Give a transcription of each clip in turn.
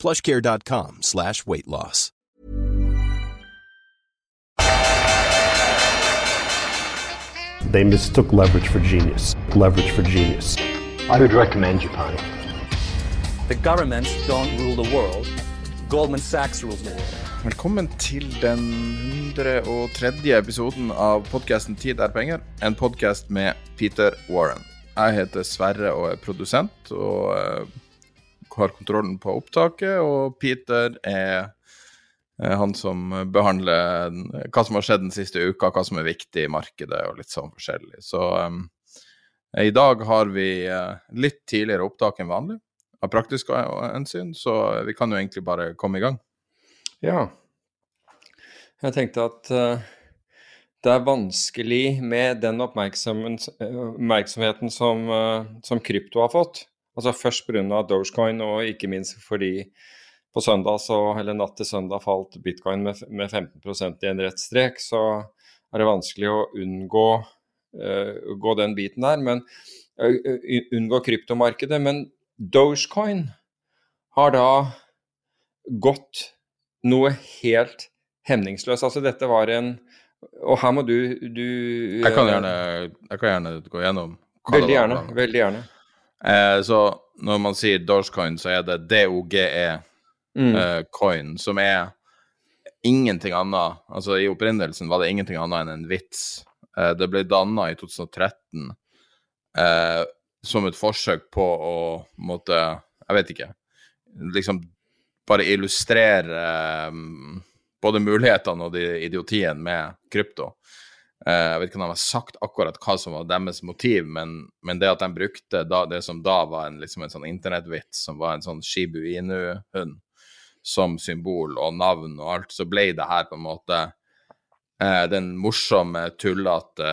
plushcare.com slash weight loss. They mistook leverage for genius. Leverage for genius. I would recommend Japan. The governments don't rule the world. Goldman Sachs rules the world. Velkommen til den 103. episoden av podkasten Tid er penger, en podkast med Peter Warren. Jeg heter Sverre og er produsent og eh, har kontrollen på opptaket, og Peter er eh, han som behandler hva som har skjedd den siste uka, hva som er viktig i markedet og litt sånn forskjellig. Så um, i dag har vi uh, litt tidligere opptak enn vanlig av praktiske hensyn, så vi kan jo egentlig bare komme i gang. Ja. Jeg tenkte at uh, det er vanskelig med den oppmerksomheten som, uh, som krypto har fått. Altså Først pga. Dogecoin, og ikke minst fordi på søndag, så, eller natt til søndag falt bitcoin med, med 15% i en rett strek. Så er det vanskelig å unngå uh, gå den biten der. Men unngå kryptomarkedet. Men Dogecoin har da gått noe helt hemningsløst. Altså dette var en Og her må du, du jeg, kan gjerne, jeg kan gjerne gå gjennom. Veldig gjerne. Veldig gjerne. Eh, så når man sier Dogecoin, så er det DOGE mm. eh, coin, som er ingenting annet Altså i opprinnelsen var det ingenting annet enn en vits. Eh, det ble danna i 2013 eh, som et forsøk på å måtte Jeg vet ikke. Liksom bare illustrere um, både mulighetene og de idiotien med krypto. Uh, jeg vet ikke om de har sagt akkurat hva som var deres motiv, men, men det at de brukte da, det som da var en, liksom en sånn internettvits, som var en sånn Shibu Inu-hund, som symbol og navn og alt, så ble det her på en måte eh, den morsomme, tullete,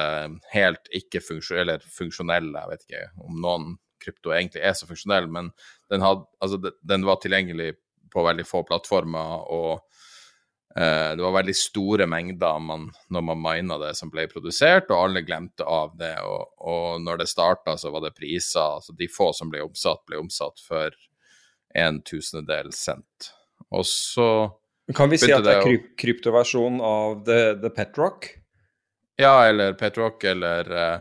helt ikke funksjonelle, funksjonelle Jeg vet ikke om noen krypto egentlig er så funksjonell, men den, had, altså, den var tilgjengelig på veldig få plattformer, og eh, det var veldig store mengder man, når man mina det som ble produsert, og alle glemte av det. Og, og når det starta, så var det priser. altså De få som ble omsatt, ble omsatt for en tusendedel cent. Og så Kan vi si at det er kryp kryptoversjonen av The, the Petrock? Ja, eller Petrock, eller uh,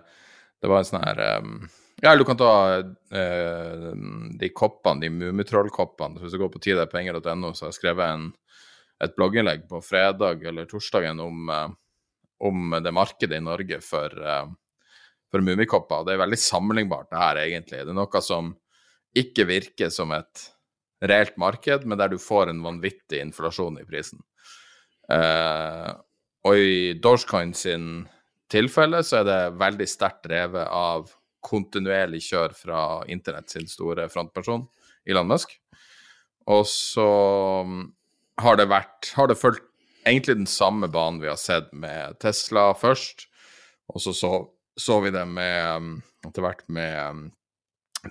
Det var en sånn her um, ja, eller du kan ta uh, de koppene, de Mummitroll-koppene. Hvis du går på tiderpenger.no, så har jeg skrevet en, et blogginnlegg på fredag eller torsdagen om, eh, om det markedet i Norge for, eh, for mummikopper. Det er veldig sammenlignbart, det her, egentlig. Det er noe som ikke virker som et reelt marked, men der du får en vanvittig inflasjon i prisen. Eh, og i Dogecoin sin tilfelle så er det veldig sterkt drevet av kontinuerlig kjør fra internett sin store frontperson, Elon Musk. Og så har det vært Har det fulgt egentlig den samme banen vi har sett med Tesla først, og så så, så vi det med mm, etter hvert med mm,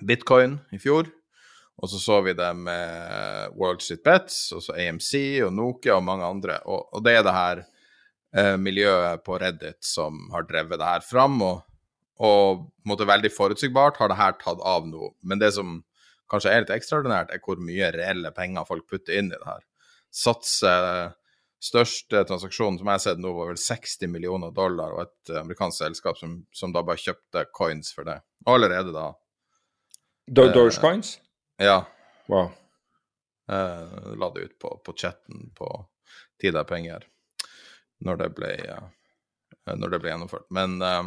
bitcoin i fjor. Og så så vi det med World Street Bets, og så AMC og Nokia og mange andre. Og, og det er det her eh, miljøet på Reddit som har drevet det her fram. Og og på en måte veldig forutsigbart har det her tatt av nå. Men det som kanskje er litt ekstraordinært, er hvor mye reelle penger folk putter inn i det her. Satse største transaksjonen som jeg har sett nå, var vel 60 millioner dollar, og et amerikansk selskap som, som da bare kjøpte coins for det. Og allerede da Do Doge coins? Ja. Wow. Eh, la det ut på, på chatten på Tid er penger når det ble, eh, når det ble gjennomført. Men uh,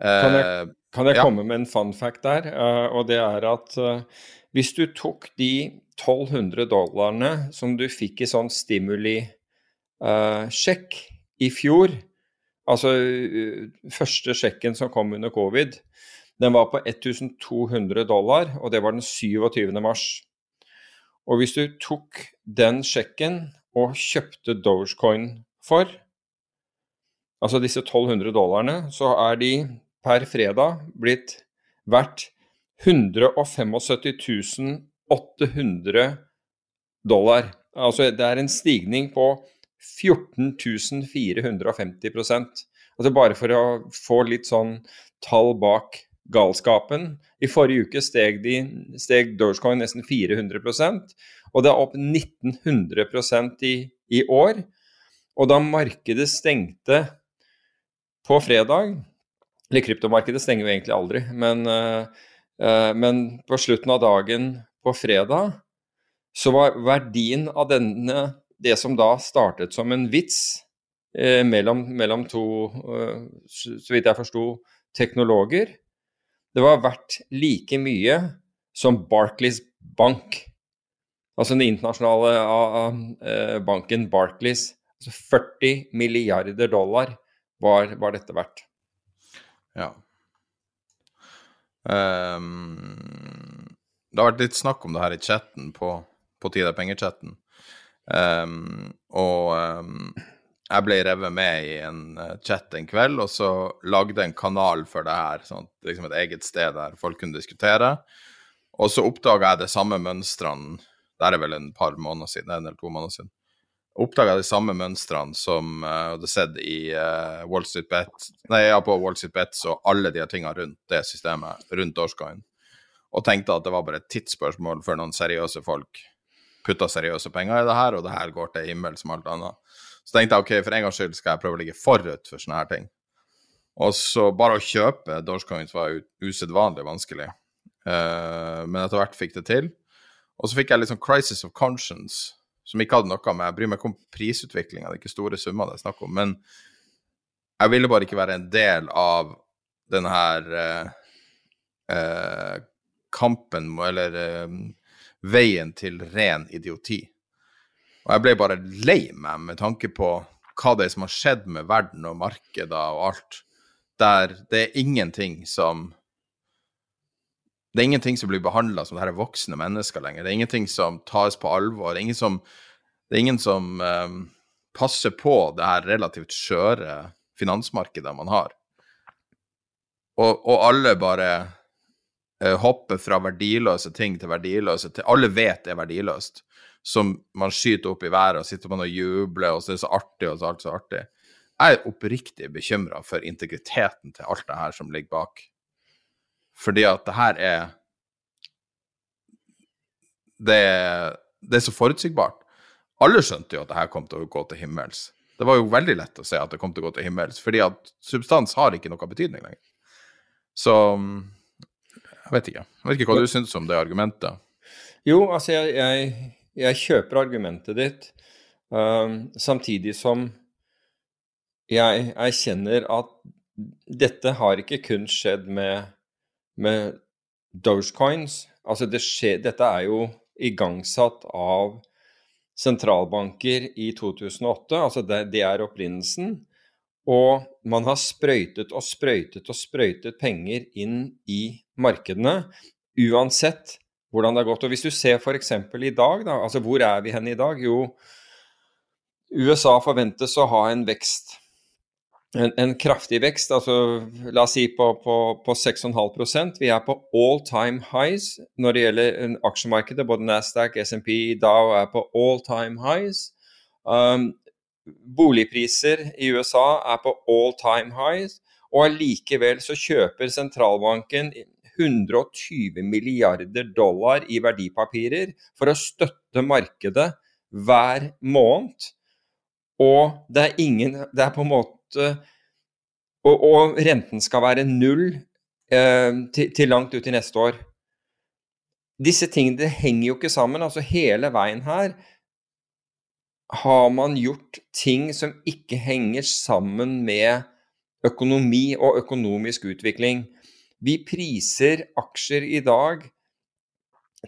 Kan jeg, kan jeg ja. komme med en fun fact der? og det er at hvis du tok de 1200 dollarene som du fikk i sånn stimuli-sjekk i fjor, altså første sjekken som kom under covid, den var på 1200 dollar, og det var den 27. mars. Og hvis du tok den sjekken og kjøpte Dogecoin for, altså disse 1200 dollarene, så er de per fredag blitt verdt 175 800 dollar. Altså det er en stigning på 14 450 Altså Bare for å få litt sånn tall bak galskapen. I forrige uke steg, de, steg Dogecoin nesten 400% og det er opp 1900% i, i år. Og da markedet stengte på fredag Eller kryptomarkedet stenger jo egentlig aldri, men, uh, men på slutten av dagen på fredag så var verdien av denne, det som da startet som en vits eh, mellom, mellom, to, eh, så vidt jeg forsto, teknologer, det var verdt like mye som Barclays Bank. Altså den internasjonale uh, banken Barclays. Altså 40 milliarder dollar var, var dette verdt. Ja. Um, det har vært litt snakk om det her i chatten på, på Tida penger-chatten. Um, og um, jeg ble revet med i en eh, chat en kveld, og så lagde en kanal for det her. Sånn, liksom et eget sted der folk kunne diskutere. Og så oppdaga jeg det samme mønstrene Det er vel en par måneder siden, en eller to måneder siden. Oppdaga de samme mønstrene som uh, hadde sett i uh, Wall Street Bet, nei, ja, på Wall Street Bets og alle de tingene rundt det systemet, rundt Dorscoin. Og tenkte at det var bare et tidsspørsmål før noen seriøse folk putta seriøse penger i det her, og det her går til himmel som alt annet. Så tenkte jeg ok, for en gangs skyld skal jeg prøve å ligge forut for sånne her ting. Og så bare å kjøpe Dogecoins var usedvanlig vanskelig. Uh, men etter hvert fikk det til. Og så fikk jeg litt sånn crisis of conscience, som ikke hadde noe med Jeg bryr meg ikke om prisutviklinga, det er ikke store summer det er snakk om. Men jeg ville bare ikke være en del av denne her eh, eh, kampen, eller veien til ren idioti. Og jeg ble bare lei meg med tanke på hva det er som har skjedd med verden og markeder og alt, der det er ingenting som Det er ingenting som blir behandla som det her er voksne mennesker lenger. Det er ingenting som tas på alvor. Det er ingen som, er ingen som um, passer på det her relativt skjøre finansmarkedet man har. Og, og alle bare uh, hopper fra verdiløse ting til verdiløse til Alle vet det er verdiløst som man skyter opp i været, og sitter man og jubler, og så er det så artig, og så alt så artig. Jeg er oppriktig bekymra for integriteten til alt det her som ligger bak. Fordi at det her er det, det er så forutsigbart. Alle skjønte jo at det her kom til å gå til himmels. Det var jo veldig lett å se at det kom til å gå til himmels, fordi at substans har ikke noe betydning lenger. Så jeg vet ikke. Jeg vet ikke hva du syns om det argumentet. Jo, altså jeg, jeg, jeg kjøper argumentet ditt, um, samtidig som jeg erkjenner at dette har ikke kun skjedd med, med Dogecoins. Altså det skjer, dette er jo igangsatt av sentralbanker i 2008, altså det, det er opprinnelsen. Og man har sprøytet og sprøytet og sprøytet penger inn i markedene, uansett hvordan det har gått. Og Hvis du ser f.eks. i dag, da, altså hvor er vi hen i dag? Jo, USA forventes å ha en vekst, en, en kraftig vekst, altså la oss si på, på, på 6,5% Vi er på all time highs når det gjelder aksjemarkedet. Både Nasdaq, SMP, Dow er på all time highs. Um, boligpriser i USA er på all time highs, og allikevel så kjøper sentralbanken 120 milliarder dollar i verdipapirer for å støtte markedet hver måned. Og det er ingen Det er på en måte Og, og renten skal være null eh, til, til, langt ut i neste år. disse tingene henger jo ikke sammen. Altså hele veien her har man gjort ting som ikke henger sammen med økonomi og økonomisk utvikling. Vi priser aksjer i dag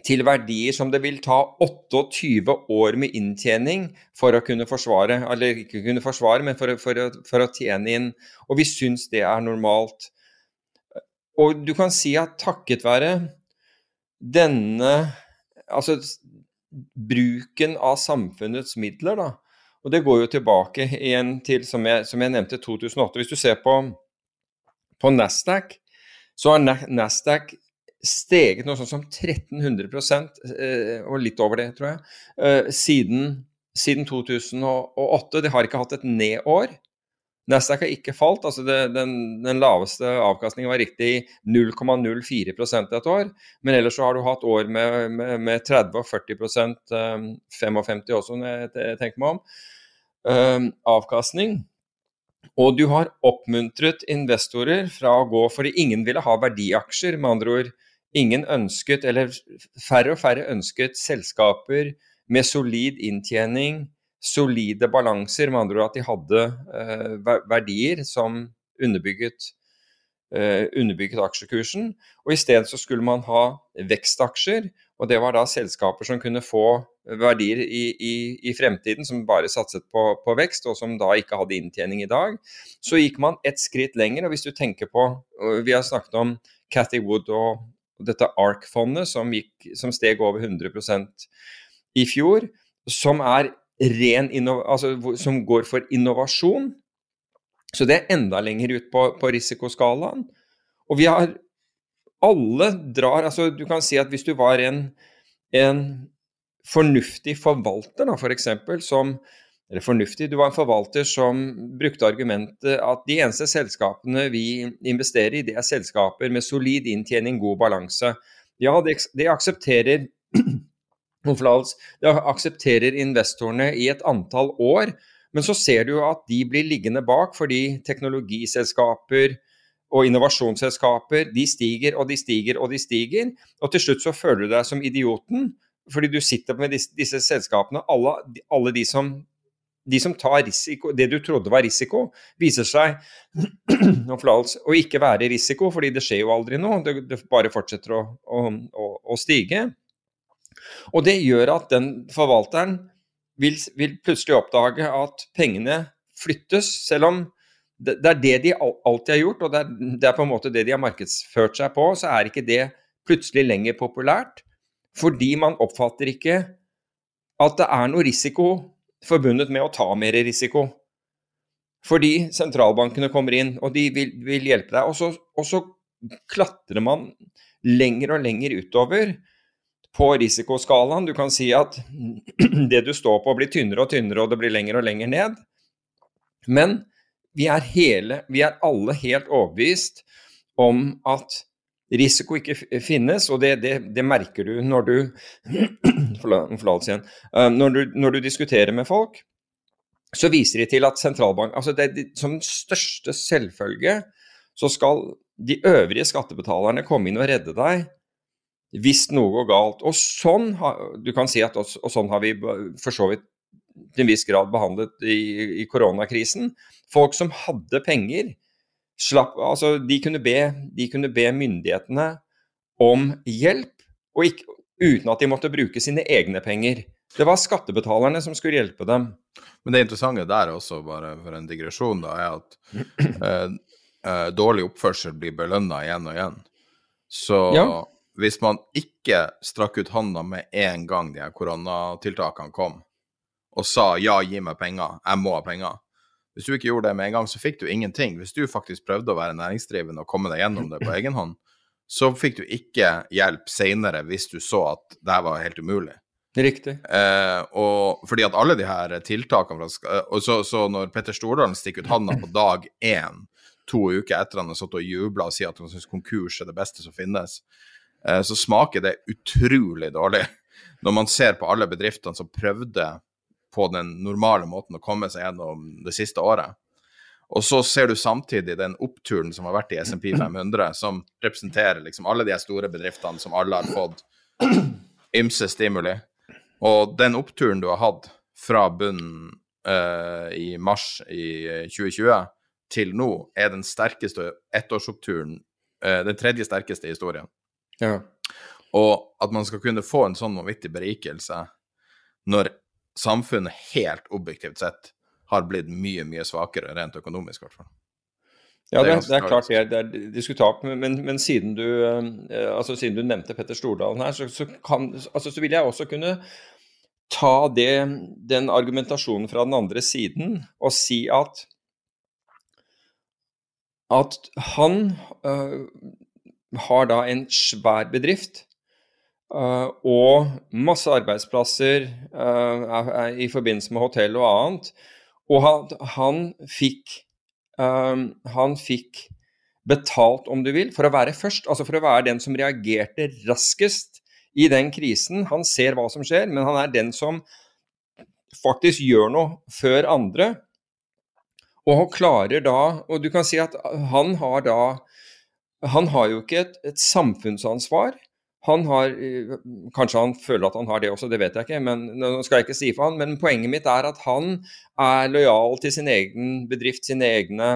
til verdier som det vil ta 28 år med inntjening for å kunne forsvare, eller ikke kunne forsvare, men for, for, for å tjene inn. Og vi syns det er normalt. Og du kan si at takket være denne Altså bruken av samfunnets midler, da. Og det går jo tilbake igjen til, som jeg, som jeg nevnte, 2008. Hvis du ser på, på Nasdaq, så har Nasdaq steget noe sånt som 1300 eh, og litt over det, tror jeg, eh, siden, siden 2008. Det har ikke hatt et nedår. Nasdaq har ikke falt. altså det, den, den, laveste avkastningen var riktig 0,04% et år. Men ellers så har du hatt år med, med, med 30 og 40% 55 også, når jeg tenker meg om, um, avkastning. Og du har oppmuntret investorer fra å gå fordi ingen ville ha verdiaksjer. Med andre ord, ingen ønsket, eller færre og færre ønsket selskaper med solid inntjening, solide balanser, med andre ord at de hadde eh, verdier som underbygget, eh, underbygget aksjekursen. Og i stedet så skulle man ha vekstaksjer, og det var da selskaper som kunne få verdier i, i, i fremtiden, som bare satset på, på, vekst, og som da ikke hadde inntjening i dag. Så gikk man et skritt lenger, og hvis du tenker på Vi har snakket om Cathy Wood og, dette ARK-fondet som, som, steg over 100% i fjor, som altså, som går for innovasjon. Så det er enda lenger ut på, på risikoskalaen. Og vi har Alle drar altså Du kan si at hvis du var en, en fornuftig forvalter, da, for som eller fornuftig. Du var en forvalter som brukte argumentet at de eneste selskapene vi investerer i, det er selskaper med solid inntjening, god balanse. Ja, det, aksepterer det aksepterer investorene i et antall år, men så ser du at de blir liggende bak fordi teknologiselskaper og innovasjonsselskaper de stiger og de stiger og de stiger. Og til slutt så føler du deg som idioten fordi du sitter med disse, disse selskapene. Alle, alle de som de som tar risiko, det du trodde var risiko, viser seg å ikke være risiko, fordi det skjer jo aldri noe. Det, det bare fortsetter å, å, å, å, stige. Og det gjør at den forvalteren vil, vil, plutselig oppdage at pengene flyttes, selv om det, det er det de alltid har gjort, og det er, det er, på en måte det de har markedsført seg på, så er ikke det plutselig lenger populært. Fordi man oppfatter ikke at det er noe risiko forbundet med å ta mer risiko. Fordi sentralbankene kommer inn, og de vil, vil hjelpe deg. Og så, og så, klatrer man lenger og lenger utover på risikoskalaen. Du kan si at det du står på, blir tynnere og tynnere, og det blir lenger og lenger ned. Men vi er, hele, vi er alle helt overbevist om at risiko ikke finnes, og det, det, det merker du når du Forlatelse igjen. Uh, når, du, når, du, diskuterer med folk, så viser de til at sentralbank altså det, Som største selvfølge så skal de øvrige skattebetalerne komme inn og redde deg hvis noe går galt. Og sånn, du kan si at, og sånn har vi for så vidt til en viss grad behandlet i, i koronakrisen. Folk som hadde penger, slapp, altså de, kunne be, de kunne be myndighetene om hjelp, ikke, uten at de måtte bruke sine egne penger. Det var skattebetalerne som skulle hjelpe dem. Men det interessante der også, bare for en digresjon, da, er at eh, eh, dårlig oppførsel blir belønna igjen og igjen. Så ja. hvis man ikke strakk ut hånda med en gang de her koronatiltakene kom, og sa ja, gi meg penger, jeg må ha penger, hvis du ikke gjorde det med en gang, så fikk du ingenting. Hvis du faktisk prøvde å være næringsdrivende og komme deg gjennom det på egen hånd, så fikk du ikke hjelp seinere hvis du så at det her var helt umulig. Riktig. Eh, og fordi at alle de her tiltakene og så, så når Petter Stordalen stikker ut handa på dag én, to uker etter han har satt og jubla og sier at han syns konkurs er det beste som finnes, eh, så smaker det utrolig dårlig. Når man ser på alle bedriftene som prøvde på den normale måten å komme seg gjennom det siste året. Og så ser du samtidig den oppturen som har vært i SMP 500, som representerer liksom alle de store bedriftene som alle har fått ymse stimuli. Og den oppturen du har hatt fra bunnen uh, i mars i 2020 til nå, er den sterkeste ettårsoppturen, uh, den tredje sterkeste i historien. Ja. Og at man skal kunne få en sånn vanvittig berikelse når samfunnet helt objektivt sett har blitt mye, mye svakere, rent økonomisk i hvert fall. Ja, Det det, er klart det er, det er diskutabelt, men, men, siden, du, eh, altså, siden du nevnte Petter Stordalen her, så, så, kan, altså, så vil jeg også kunne ta det, den argumentasjonen fra den andre siden og si at at han øh, har da en svær bedrift og masse arbeidsplasser er i forbindelse med hotell og annet, og han, han fikk um, han fikk betalt, om du vil, for å være først. Altså for å være den som reagerte raskest i den krisen. Han ser hva som skjer, men han er den som faktisk gjør noe før andre. Og han klarer da Og du kan si at han har da Han har jo ikke et, et samfunnsansvar. Han har eh, Kanskje han føler at han har det også, det vet jeg ikke. men Nå skal jeg ikke si for han, men poenget mitt er at han er lojal til sin egen bedrift, sine egne,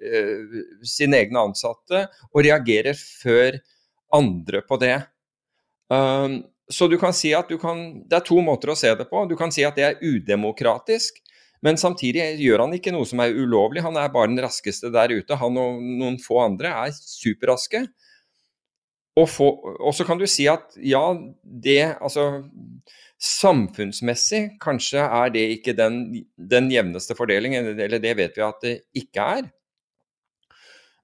eh, sine egne ansatte, og reagerer før andre på det. Um, så du kan si at du kan Det er to måter å se det på. Du kan si at det er udemokratisk, men samtidig gjør han ikke noe som er ulovlig. Han er bare den raskeste der ute. Han og noen få andre er superraske. Og, få, og så kan du si at ja, det Altså samfunnsmessig kanskje er det ikke den, den jevneste fordelingen, eller det vet vi at det ikke er.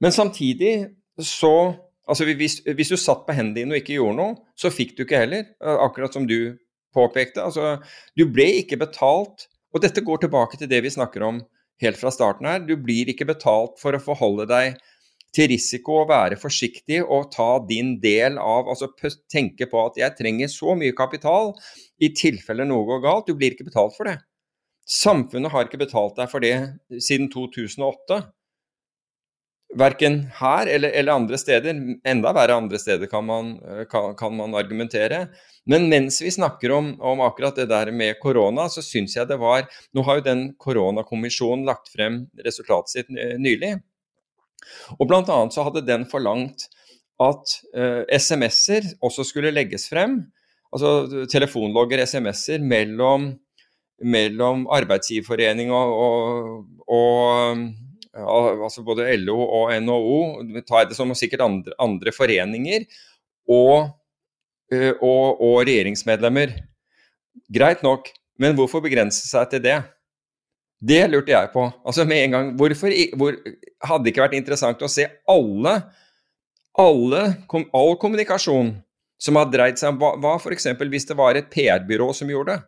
Men samtidig så Altså hvis, hvis du satt på hendene dine og ikke gjorde noe, så fikk du ikke heller. Akkurat som du påpekte. Altså, du ble ikke betalt. Og dette går tilbake til det vi snakker om helt fra starten her. Du blir ikke betalt for å forholde deg til risiko å være forsiktig og ta din del av Altså tenke på at jeg trenger så mye kapital i tilfelle noe går galt. Du blir ikke betalt for det. Samfunnet har ikke betalt deg for det siden 2008. Verken her eller, eller, andre steder. Enda verre andre steder kan man, kan, kan man argumentere. Men mens vi snakker om, om, akkurat det der med korona, så syns jeg det var Nå har jo den koronakommisjonen lagt frem resultatet sitt nylig. Og blant annet så hadde den forlangt at uh, SMS-er også skulle legges frem. Altså telefonlogger, SMS-er mellom, mellom arbeidsgiverforening og, og, og altså både LO og NHO, tar det som sikkert andre, andre foreninger, og, og, og, regjeringsmedlemmer. Greit nok, men hvorfor begrense seg til det? Det lurte jeg på. Altså med en gang, hvorfor hvor, Hadde det ikke vært interessant å se alle, alle all kommunikasjon som har dreid seg om hva, hva f.eks. hvis det var et PR-byrå som gjorde det?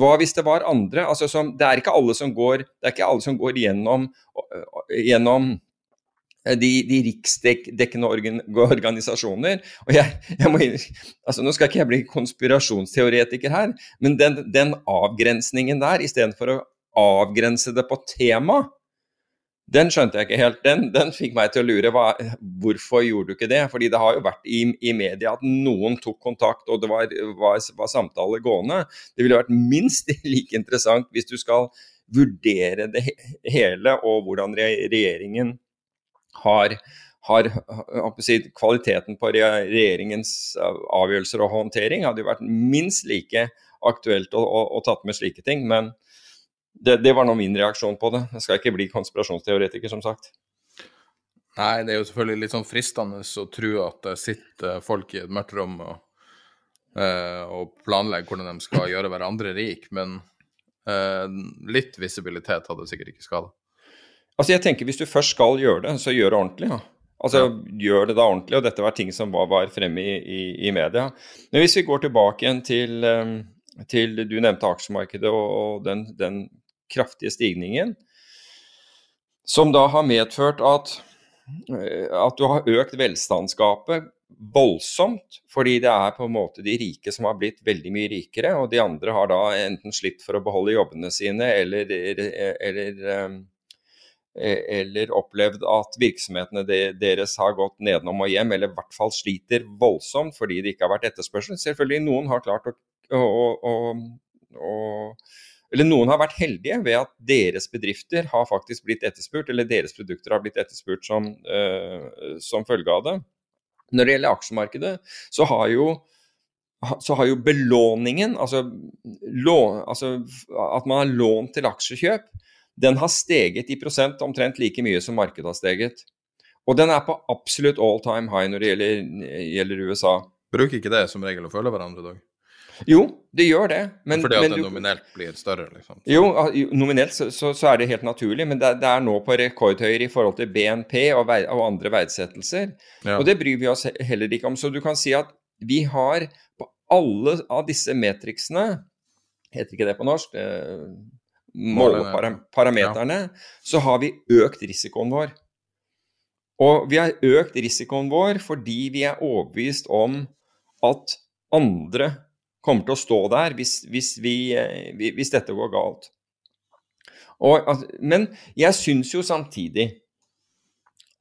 Hva hvis det var andre? Altså som, det er ikke alle som går, det er ikke alle som går gjennom, gjennom de, de riksdekkende organisasjoner. Og jeg, jeg må, altså nå skal ikke jeg bli konspirasjonsteoretiker her, men den, den avgrensningen der, istedenfor å avgrense det på tema, den skjønte jeg ikke helt. Den, den fikk meg til å lure. Hva, hvorfor gjorde du ikke det? Fordi det har jo vært i, i media at noen tok kontakt, og det var, var, var samtale gående. Det ville vært minst like interessant hvis du skal vurdere det hele, og hvordan regjeringen har, har Kvaliteten på regjeringens avgjørelser og håndtering hadde jo vært minst like aktuelt å, å, å tatt med slike ting. men det, det, var nå min reaksjon på det. Jeg skal ikke bli konspirasjonsteoretiker, som sagt. Nei, det er jo selvfølgelig litt sånn fristende å tro at det sitter folk i et mørkt rom og, uh, og planlegger hvordan de skal gjøre hverandre rik, men uh, litt visibilitet hadde sikkert ikke skada. Altså, jeg tenker hvis du først skal gjøre det, så gjør det ordentlig. Ja. Altså, ja. Gjør det da ordentlig, og dette var ting som var, var fremme i, i, i, media. Men hvis vi går tilbake igjen til, um, til Du nevnte aksjemarkedet og, og den, den kraftige stigningen, som da har medført at, at du har økt velstandsgapet voldsomt, fordi det er på en måte de rike som har blitt veldig mye rikere, og de andre har da enten slitt for å beholde jobbene sine eller, eller, eller opplevd at virksomhetene deres har gått nedenom og hjem, eller i hvert fall sliter voldsomt fordi det ikke har vært etterspørsel. Selvfølgelig, noen har klart å, å, å, å eller noen har vært heldige ved at deres bedrifter har faktisk blitt etterspurt, eller deres produkter har blitt etterspurt som, uh, som følge av det. Når det gjelder aksjemarkedet, så har jo, så har jo belåningen, altså, lån, altså, at man har lånt til aksjekjøp, den har steget i prosent omtrent like mye som markedet har steget. Og den er på absolutt all time high når det gjelder, gjelder USA. Bruker ikke det som regel å følge hverandre, Dag? Jo, det gjør det. Men, Fordi at men det nominelt blir større, liksom? jo, nominelt så, så, så, er det helt naturlig, men det, det, er nå på rekordhøyere i forhold til BNP og, vei, og andre verdsettelser. Ja. Og det bryr vi oss heller ikke om. Så du kan si at vi har på alle av disse metriksene, heter ikke det på norsk, eh, måleparameterne, ja. så har vi økt risikoen vår. Og vi har økt risikoen vår fordi vi er overbevist om at andre kommer til å stå der hvis, hvis, vi, eh, hvis dette går galt. Og, men jeg syns jo samtidig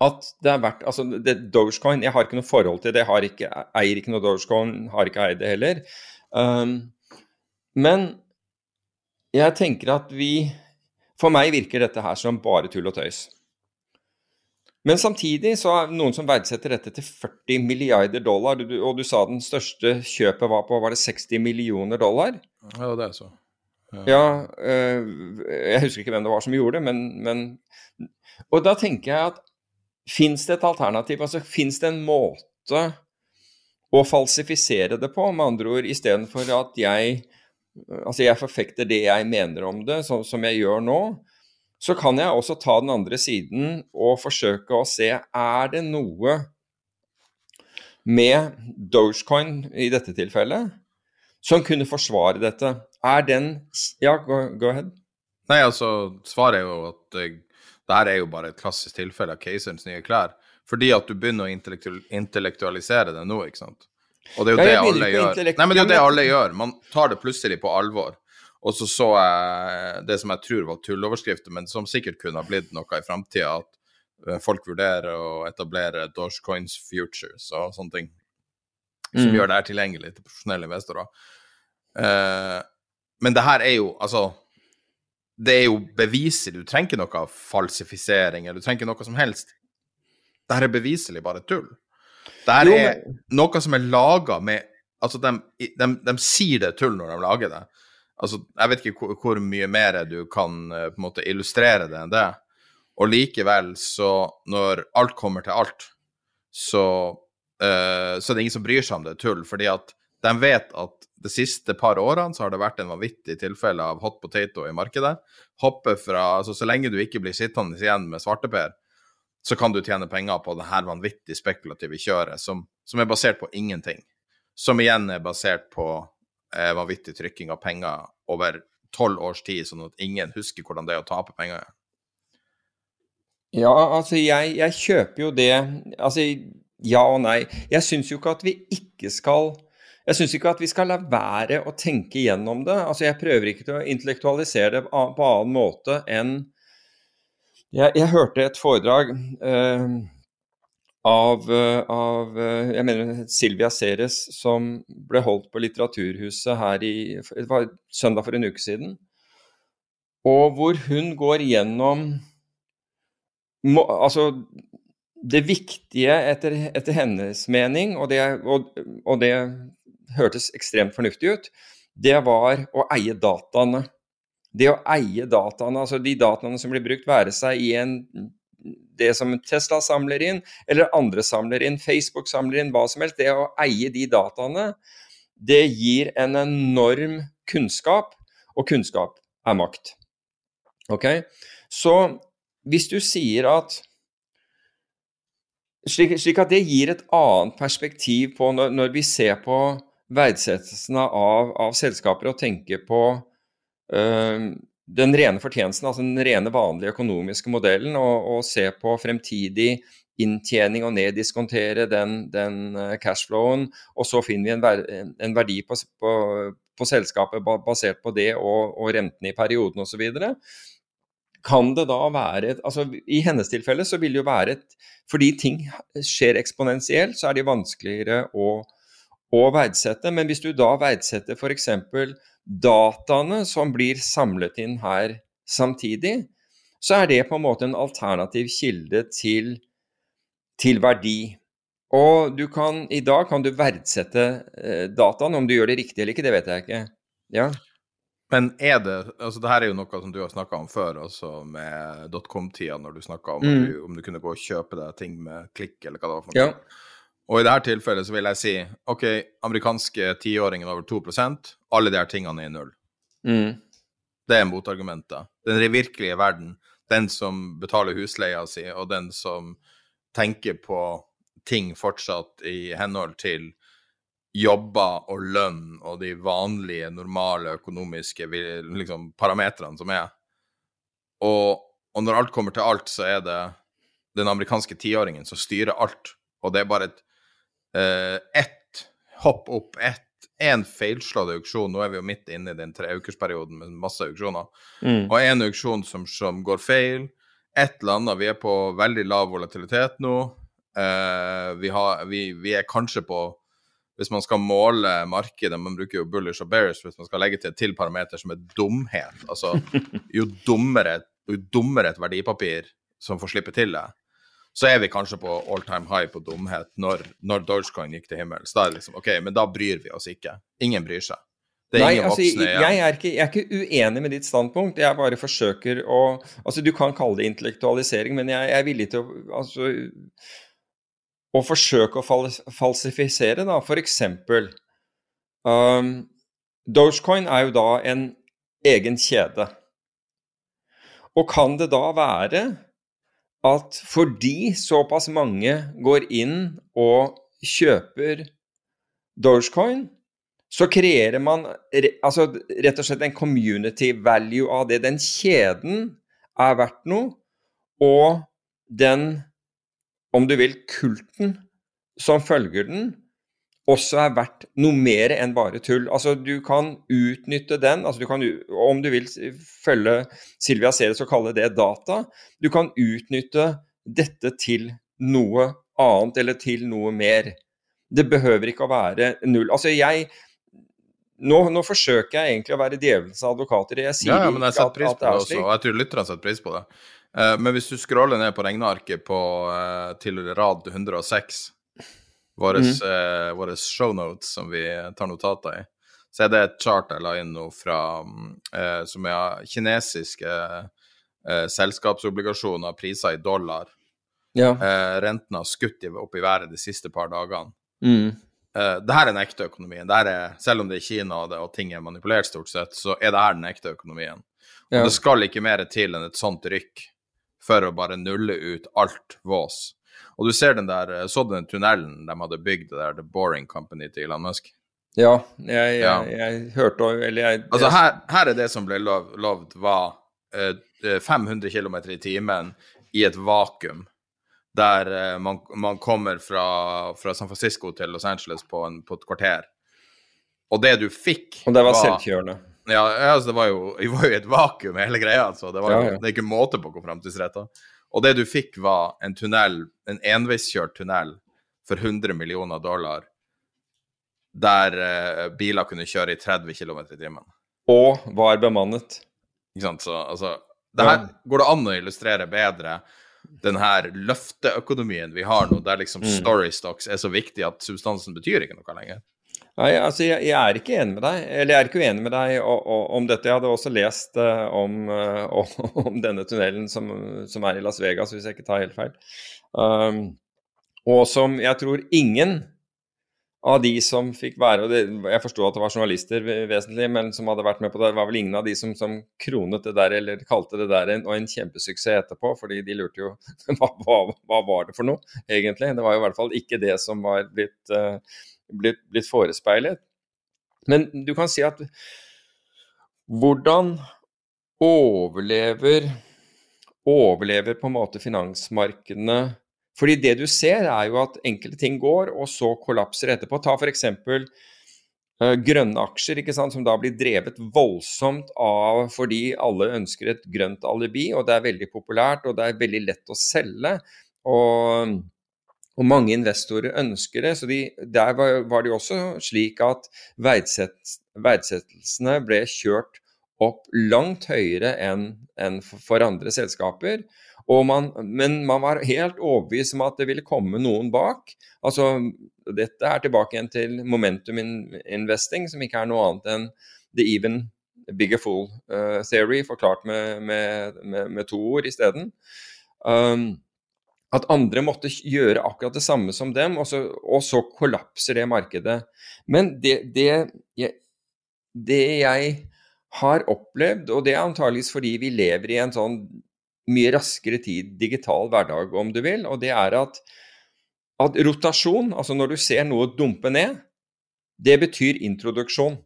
at det er verdt altså det, Dogecoin Jeg har ikke noe forhold til det, jeg ikke, eier ikke noe Dogecoin, har ikke eid det heller. Um, men jeg tenker at vi For meg virker dette her som bare tull og tøys. Men samtidig så er det noen som verdsetter dette til 40 milliarder dollar. Og du sa den største kjøpet var på var det 60 millioner dollar? Ja, det er så. Ja, ja øh, Jeg husker ikke hvem det var som gjorde det, men, men Og da tenker jeg at fins det et alternativ? Altså fins det en måte å falsifisere det på, med andre ord, istedenfor at jeg Altså jeg forfekter det jeg mener om det, sånn som jeg gjør nå så kan jeg også ta den andre siden og forsøke å se er det noe med Dogecoin i dette tilfellet som kunne forsvare dette. Er den Ja, go, go ahead. Nei, altså, svaret er jo at uh, det her er jo bare et klassisk tilfelle av keiserens nye klær. Fordi at du begynner å intellektualisere det nå, ikke sant. Og det er jo ja, det alle gjør. Nei, men det er jo det alle gjør. Man tar det plutselig på alvor. Og så så jeg det som jeg tror var tulloverskrifter, men som sikkert kunne ha blitt noe i framtida, at eh, folk vurderer å etablere Dogecoins Futures og sånne ting. Som mm. gjør det her tilgjengelig til profesjonelle investorer. Uh, men det her er jo altså Det er jo beviselig. Du trenger ikke noe falsifisering, eller du trenger ikke noe som helst. Det her er beviselig bare tull. Det her er noe som er laga med Altså, de, de, de, sier det er tull når de lager det. Altså, jeg vet ikke hvor, hvor, mye mer du kan eh, på en måte illustrere det enn det. Og likevel, så når alt kommer til alt, så, uh, så er det ingen som bryr seg om det er tull. Fordi at de vet at de siste par årene så har det vært en vanvittig tilfelle av hot potato i markedet. Hoppe fra, altså Så lenge du ikke blir sittende igjen med svarteper, så kan du tjene penger på det her vanvittig spekulative kjøret som, som er basert på ingenting. Som igjen er basert på eh, vanvittig trykking av penger over tolv års tid, sånn at ingen husker hvordan det er å tape penger. Ja, altså jeg, jeg kjøper jo det Altså ja og nei. Jeg syns jo ikke at vi ikke skal jeg syns ikke at vi skal la være å tenke gjennom det. Altså, Jeg prøver ikke til å intellektualisere det på annen måte enn Jeg, jeg hørte et foredrag eh, av, eh, av, eh, jeg mener Silvia Ceres, som ble holdt på Litteraturhuset her i det var søndag for en uke siden. Og hvor hun går gjennom må, Altså det viktige etter, etter hennes mening, og det, og, og det, hørtes ekstremt fornuftig ut, det var å eie dataene. Det å eie dataene, altså de dataene som blir brukt, være seg i en det som Tesla samler inn, eller andre samler inn, Facebook samler inn, hva som helst. Det å eie de dataene, det gir en enorm kunnskap, og kunnskap er makt. Ok? Så hvis du sier at slik, slik, at det gir et annet perspektiv på når, når vi ser på verdsettelsen av, av, selskaper og tenker på øh, den rene fortjenesten, altså den rene, vanlige økonomiske modellen, og, og se på fremtidig inntjening og neddiskontere den, den eh, cashflowen, og så finner vi en, ver en verdi på, på, på, selskapet basert på det og, og rentene i perioden osv. kan det da være et altså I hennes tilfelle så vil det jo være et Fordi ting skjer eksponentielt, så er de vanskeligere å, å verdsette. Men hvis du da verdsetter f.eks. dataene som blir samlet inn her samtidig, så er det på en måte en alternativ kilde til, til verdi. Og du kan, i dag kan du verdsette eh, dataen. Om du gjør det riktig eller ikke, det vet jeg ikke. Ja. Men er det altså det her er jo noe som du har snakka om før, altså med dotcom-tida, når du snakka om mm. om du kunne gå og kjøpe deg ting med klikk, eller hva det var for noe. Ja. Og i dette tilfellet så vil jeg si OK, amerikanske tiåringen over 2 alle de her tingene er i null. Mm. Det er motargumentet. Den virkelige verden, den som betaler husleia si, og den som tenker på ting fortsatt i henhold til jobber og lønn og de vanlige, normale økonomiske liksom, parametrene som er. Og, og, når alt kommer til alt, så er det den amerikanske tiåringen som styrer alt. Og det er bare et eh, ett hopp opp, ett én feilslått auksjon. Nå er vi jo midt inne i den treukersperioden med masse auksjoner. Mm. Og én auksjon som, som, går feil. Et eller annet. Vi er på veldig lav volatilitet nå. Uh, vi, har, vi, vi, er kanskje på hvis man skal måle markedet, man bruker jo bullish og bearish hvis man skal legge til et til parameter som er dumhet. Altså, jo dummere, jo dummere et verdipapir som får slippe til det, så er vi kanskje på all time high på dumhet når, når Dogecoin gikk til himmels. Da er det liksom OK, men da bryr vi oss ikke. Ingen bryr seg. Nei, altså, jeg, er ikke, jeg, er ikke, uenig med ditt standpunkt. Jeg bare forsøker å Altså, du kan kalle det intellektualisering, men jeg, jeg er villig til å altså, å forsøke å falsifisere, da, f.eks. Um, Dogecoin er jo da en egen kjede. Og kan det da være at fordi såpass mange går inn og kjøper Dogecoin, så kreerer man altså, rett og slett en community value av det. Den kjeden er verdt noe, og den om du vil, kulten som følger den, også er verdt noe mer enn bare tull. Altså, du kan utnytte den, altså du kan, om du vil følge Silvia Ceres og kalle det data, du kan utnytte dette til noe annet eller til noe mer. Det behøver ikke å være null. Altså, jeg nå, nå, forsøker jeg egentlig å være djevelens advokater. Jeg sier ja, ja, men jeg setter pris på det, også, og jeg tror lytterne setter pris på det. Uh, men hvis du scroller ned på regnearket på, uh, til rad 106, våre mm. uh, shownotes som vi tar notater i, så er det et chart jeg la inn nå fra som er kinesiske selskapsobligasjoner priser i dollar. Ja. renten har skutt opp i været de siste par dagene. Mm. Uh, det her er den ekte økonomien. Er, selv om det er Kina og, det, og, ting er manipulert, stort sett, så er det her den ekte økonomien. Og det skal ikke mer til enn et sånt rykk for å bare nulle ut alt vås. Og du ser den der, eh, så den tunnelen de hadde bygd, det der The Boring Company til Elon Musk? Ja, jeg, jeg, ja. jeg hørte Eller jeg Altså, her, her, er det som ble lov, lovd, var eh, 500 km i timen i et vakuum. Der eh, man, man, kommer fra, fra, San Francisco til Los Angeles på, en, på, et kvarter. Og det du fikk Og det var, var selvkjørende? Ja, altså det var jo, vi var jo i et vakuum, hele greia. altså. Det, var ja, ja. det er ikke måte på hvor framtidsretta. Og det du fikk, var en tunnel, en enveiskjørt tunnel for 100 millioner dollar, der eh, biler kunne kjøre i 30 km i timen. Og var bemannet. Ikke sant. Så altså det her Går det an å illustrere bedre den her løfteøkonomien vi har nå, der liksom mm. storystocks er så viktig at substansen betyr ikke noe lenger? Nei, altså jeg, jeg, er ikke enig med deg. Eller jeg er ikke uenig med deg om dette. Jeg hadde også lest uh, om, uh, om, denne tunnelen som, som, er i Las Vegas, hvis jeg ikke tar helt feil. Um, og som jeg tror ingen av de som fikk være og det, Jeg forsto at det var journalister vesentlig, men som hadde vært med på det, det var vel ingen av de som, som kronet det der, eller kalte det der en, og en kjempesuksess etterpå, fordi de lurte jo hva, hva, hva, var det for noe, egentlig? Det var jo i hvert fall ikke det som var blitt uh, blitt, blitt forespeilet. Men du kan si at hvordan overlever overlever på en måte finansmarkedene Fordi det du ser, er jo at enkelte ting går, og så kollapser etterpå. Ta f.eks. uh, grønne aksjer, ikke sant, som da blir drevet voldsomt av fordi alle ønsker et grønt alibi, og det er veldig populært og det er veldig lett å selge. Og, og mange investorer ønsker det. så de, Der var, var det jo også slik at verdsett, verdsettelsene ble kjørt opp langt høyere enn en for andre selskaper. Man, men man var helt overbevist om at det ville komme noen bak. Altså, dette er tilbake igjen til momentum investing, som ikke er noe annet enn the even bigger fool uh, theory, forklart med, med, med, med to ord isteden. Um, at andre måtte gjøre akkurat det samme som dem, og så, og så kollapser det markedet. Men det, det, jeg, det jeg har opplevd, og det er antageligvis fordi vi lever i en sånn mye raskere tid, digital hverdag om du vil, og det er at, at rotasjon, altså når du ser noe dumpe ned, det betyr introduksjon.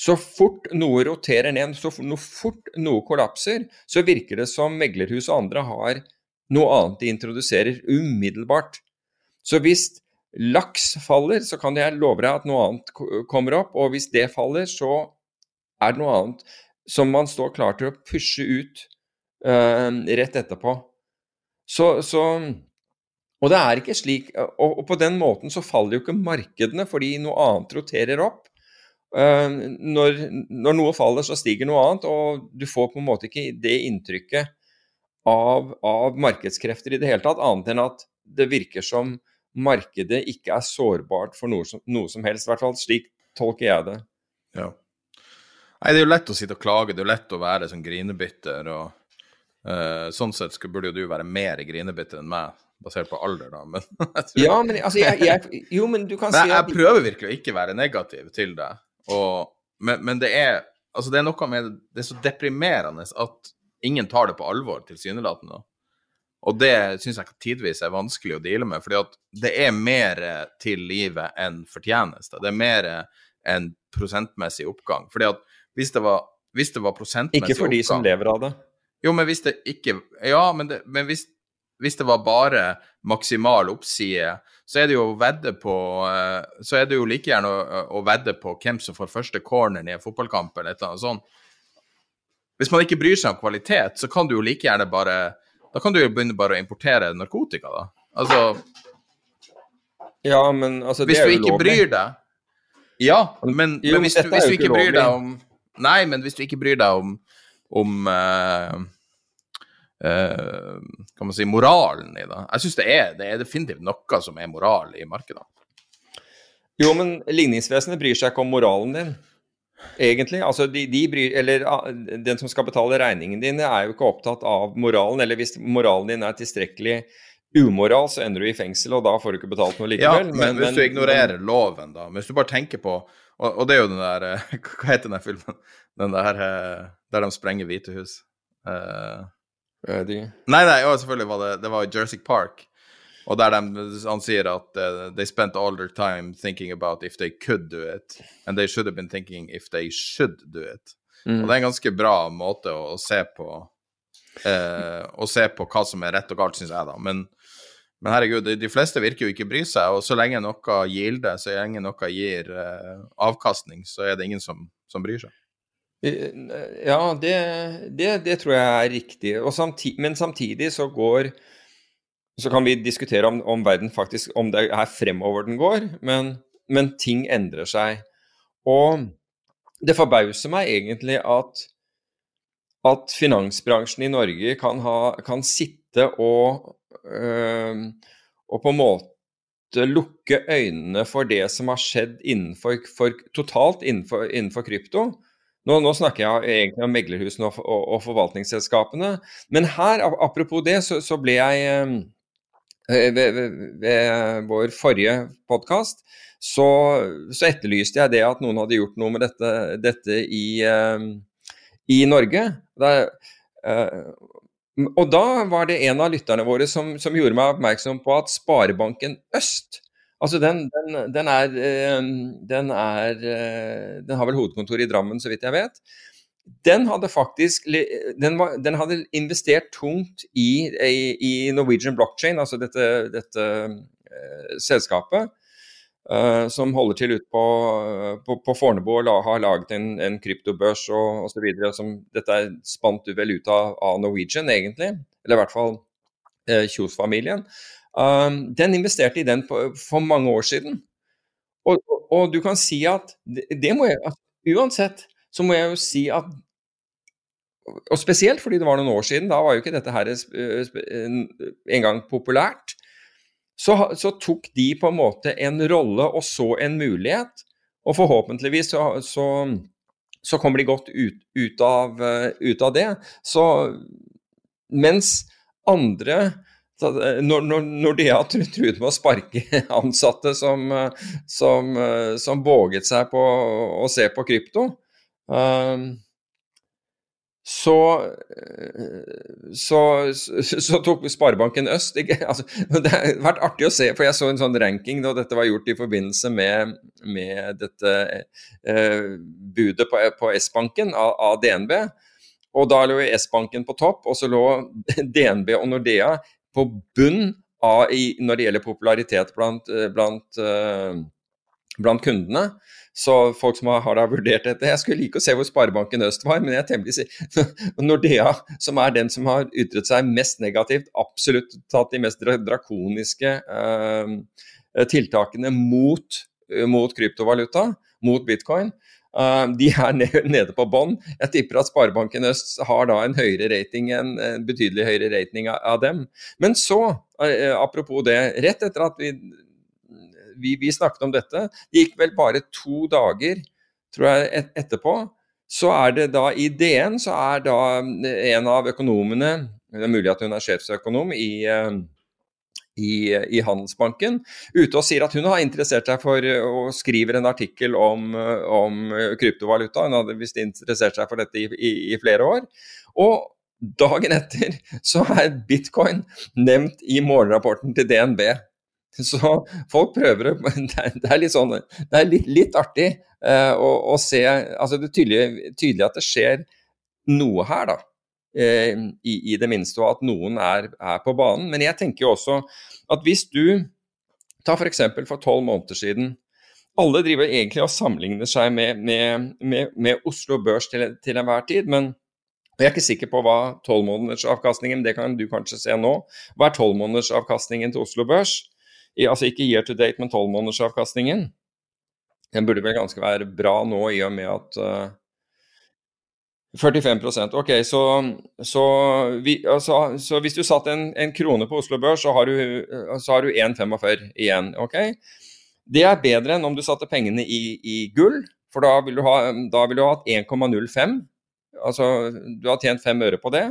Så fort noe roterer ned, så fort noe kollapser, så virker det som meglerhus og andre har noe annet de introduserer umiddelbart. Så hvis laks faller, så kan jeg love deg at noe annet kommer opp, og hvis det faller, så er det noe annet som man står klar til å pushe ut uh, rett etterpå. Så, så, Og det er ikke slik og, og, på den måten så faller jo ikke markedene fordi noe annet roterer opp. Uh, når, når, noe faller, så stiger noe annet, og du får på en måte ikke det inntrykket av, av markedskrefter i det hele tatt, annet enn at det virker som markedet ikke er sårbart for noe som, noe som helst. I hvert fall slik tolker jeg det. Ja. Nei, det er jo lett å sitte og klage, det er jo lett å være sånn grinebitter. og uh, Sånn sett skulle, burde jo du være mer grinebitter enn meg, basert på alder, da. Men. Ja, men altså, jeg, jeg, Jo, men du kan si at Jeg prøver virkelig å ikke være negativ til det, og, men, men, det er Altså, det er noe med Det er så deprimerende at ingen tar det på alvor, tilsynelatende. Og det syns jeg tidvis er vanskelig å deale med, fordi at det er mer til livet enn fortjeneste. Det er mer enn prosentmessig oppgang. Fordi at hvis det var, hvis det var prosentmessig Ikke for de som lever av det? Jo, men hvis det ikke Ja, men, det, men hvis, hvis, det var bare maksimal oppside, så er det jo å vedde på eh, Så er det jo like gjerne å, å vedde på hvem som får første corneren i en fotballkamp, eller et eller annet sånt. Hvis man ikke bryr seg om kvalitet, så kan du jo like gjerne bare Da kan du jo begynne bare å importere narkotika, da. Altså Ja, men altså, Hvis du ikke bryr deg Ja, men, jo, men hvis, du, hvis du ikke bryr deg om Nei, men hvis du ikke bryr deg om, om uh, uh, kan man si, moralen i det. Jeg syns det, det, er definitivt noe som er moral i markedene. Jo, men ligningsvesenet bryr seg ikke om moralen din, egentlig. Altså, de, de bryr, eller ah, Den som skal betale regningen din, er jo ikke opptatt av moralen. Eller hvis moralen din er tilstrekkelig umoral, så ender du i fengsel, og da får du ikke betalt noe likevel. Ja, men, men hvis du ignorerer men, loven, da. Hvis du bare tenker på og, og, det er jo den der eh, Hva heter den filmen? Den der eh, der de sprenger Hvitehus. Uh, nei, nei, selvfølgelig var det Det var Jersey Park. Og der de, han sier at uh, they spent all their time thinking about if they could do it, and they should have been thinking if they should do it. Mm. Og det er en ganske bra måte å, å se på uh, Å se på hva som er rett og galt, syns jeg, da. Men men herregud, de, de, fleste virker jo ikke bry seg, og så lenge noe gilder, så lenge noe gir uh, avkastning, så er det ingen som, som bryr seg. Ja, det, det, det, tror jeg er riktig. Samtid, men samtidig så går Så kan vi diskutere om, om, verden faktisk Om det er fremover den går, men, men ting endrer seg. Og det forbauser meg egentlig at, at finansbransjen i Norge kan, ha, kan sitte og og på en måte lukke øynene for det som har skjedd innenfor, for, totalt innenfor, innenfor krypto. Nå, nå, snakker jeg egentlig om meglerhusene og, og, og, forvaltningsselskapene. Men her, apropos det, så, så ble jeg ved, ved, ved, vår forrige podkast så, så, etterlyste jeg det at noen hadde gjort noe med dette, dette i, i Norge. Det, og da var det en av lytterne våre som, som gjorde meg oppmerksom på at Sparebanken Øst Altså den, den, den, er, eh, den, er, eh, den har vel hovedkontor i Drammen, så vidt jeg vet. Den hadde faktisk den, var, den hadde investert tungt i, i, i Norwegian Blockchain, altså dette, dette uh, selskapet. uh, som holder til ute på, på, på Fornebu og la, har laget en, en kryptobørs og osv. Dette er spant du vel ut av, av, Norwegian, egentlig. Eller i hvert fall uh, Kjos-familien. Um, den investerte i den på, for mange år siden. Og, og, og, du kan si at det, det må jeg, Uansett så må jeg jo si at og spesielt fordi det var noen år siden, da var jo ikke dette her engang populært. Så, så, tok de på en måte en rolle og så en mulighet, og forhåpentligvis så, så, så kommer de godt ut, ut, av, ut, av, det. Så mens andre når, når, Nordea truet med å sparke ansatte som, som, som våget seg på å se på krypto, så, så, så, så tok Sparebanken Øst altså, Det har vært artig å se, for jeg så en sånn ranking da dette var gjort i forbindelse med, med dette eh, budet på, på S-banken av, av, DNB. Og da lå S-banken på topp, og så lå DNB og Nordea på bunn av, i, når det gjelder popularitet blant, blant, uh, blant kundene. Så folk som har, har vurdert dette Jeg skulle like å se hvor Sparebanken Øst var, men jeg er temmelig sikker Nordea, som er den som har ytret seg mest negativt, absolutt tatt de mest drakoniske eh, tiltakene mot, uh, mot, kryptovaluta, mot bitcoin. Uh, de er nede på bånn. Jeg tipper at Sparebanken Øst har da en høyere rating en, en betydelig høyere rating av, av dem. Men så, apropos det, rett etter at vi vi, vi, snakket om dette. Det gikk vel bare to dager, tror jeg, et, etterpå. Så er det da i DN så er da en av økonomene, det er mulig at hun er sjefsøkonom i, eh, i, i, Handelsbanken, ute og sier at hun har interessert seg for og skriver en artikkel om, om kryptovaluta. Hun hadde visst interessert seg for dette i, i flere år. Og dagen etter så er bitcoin nevnt i morgenrapporten til DNB. Så folk prøver det. Det er litt sånn Det er litt, litt artig eh, å, å, se Altså det er tydelig, tydelig, at det skjer noe her, da. Eh, i, i, det minste, og at noen er, er, på banen. Men jeg tenker jo også at hvis du Ta f.eks. for, tolv måneder siden Alle driver egentlig og sammenligner seg med, med, med, med Oslo Børs til, til enhver tid. men jeg er ikke sikker på hva tolvmånedersavkastningen det kan du kanskje se nå. Hva er tolvmånedersavkastningen til Oslo Børs? Altså ikke year to date, men tolvmånedersavkastningen, den burde vel ganske være bra nå i og med at uh, eh, 45 Ok, så, så, vi, altså, så, hvis du satt en, en, krone på Oslo Børs, så har du, du 1,45 igjen. ok? Det er bedre enn om du satte pengene i, i gull, for da vil du ha, vil du ha hatt 1,05. Altså, du har tjent 5 øre på det.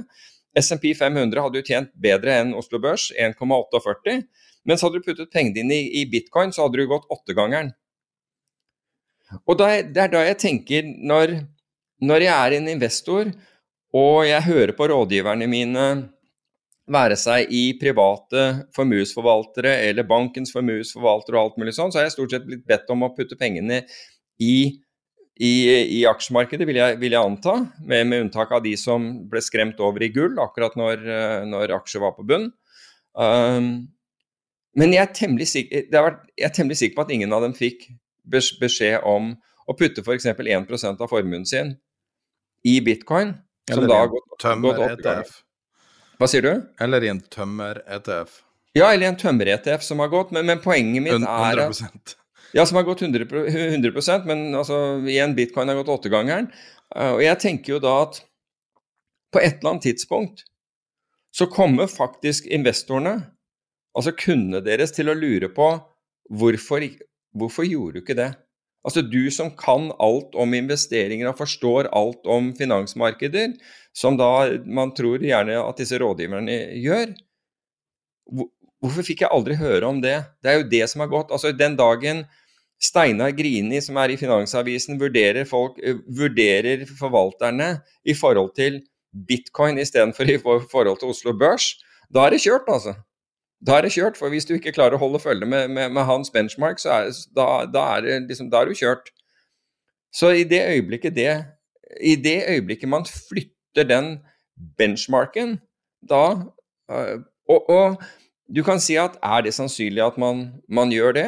SMP 500 hadde jo tjent bedre enn Oslo Børs, 1,48. Mens hadde du puttet pengene dine i, i, bitcoin, så hadde du gått åttegangeren. Og da, det er da jeg tenker, når, når jeg er en investor og jeg hører på rådgiverne mine, være seg i private formuesforvaltere eller bankens formuesforvaltere og alt mulig sånn, så har jeg stort sett blitt bedt om å putte pengene i, i, i aksjemarkedet, vil jeg, vil jeg anta. Med, med, unntak av de som ble skremt over i gull akkurat når, når aksjer var på bunn. Um, men jeg er, temmelig sikker, vært, jeg er temmelig sikker på at ingen av dem fikk beskjed om å putte f.eks. 1% av formuen sin i bitcoin. Eller i en tømmer-ETF. Hva sier du? Eller i en tømmer-ETF. Ja, eller i en tømmer-ETF som har gått, men, men poenget mitt 100%. er at Ja, som har gått 100, 100 men altså, igjen, bitcoin har gått åttegangeren. Uh, og jeg tenker jo da at på et eller annet tidspunkt så kommer faktisk investorene altså kundene deres til å lure på hvorfor, hvorfor gjorde du ikke det? Altså du som kan alt om investeringer og forstår alt om finansmarkeder, som da man tror gjerne at disse rådgiverne gjør. Hvorfor fikk jeg aldri høre om det? Det er jo det som har gått. Altså den dagen Steinar Grini, som er i Finansavisen, vurderer, folk, vurderer forvalterne i forhold til bitcoin istedenfor i forhold til Oslo Børs, da er det kjørt, altså da er det kjørt. For hvis du ikke klarer å holde følge med, med, med hans benchmark, så er, da, da, er liksom, da, er du kjørt. Så i det øyeblikket det I det øyeblikket man flytter den benchmarken, da øh, og, og, du kan si at er det sannsynlig at man, man gjør det?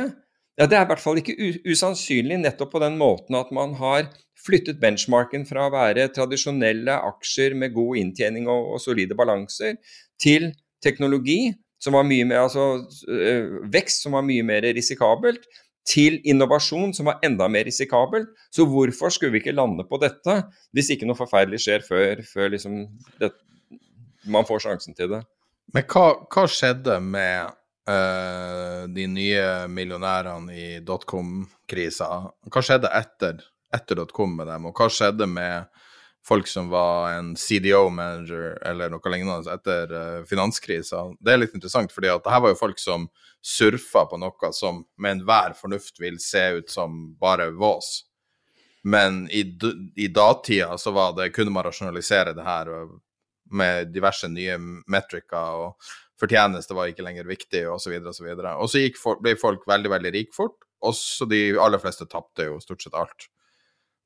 Ja, Det er i hvert fall ikke usannsynlig nettopp på den måten at man har flyttet benchmarken fra å være tradisjonelle aksjer med god inntjening og, og solide balanser, til teknologi, som var mye mer, altså øh, vekst som var mye mer risikabelt, til innovasjon som var enda mer risikabelt. Så hvorfor skulle vi ikke lande på dette, hvis ikke noe forferdelig skjer før, før liksom det, man får sjansen til det? Men hva, hva skjedde med uh, de nye millionærene i dotcom-krisa? Hva skjedde etter, etter dotcom med dem, og hva skjedde med folk som var en CDO-manager eller noe lignende etter uh, finanskrisa? Det er litt interessant, fordi at her var jo folk som surfa på noe som med enhver fornuft vil se ut som bare vås. Men i, i datida så var det, kunne man rasjonalisere det her med diverse nye metriker, og fortjeneste var ikke lenger viktig, osv., osv. Og, så og så gikk ble folk veldig, veldig rike fort, og så de aller fleste tapte jo stort sett alt.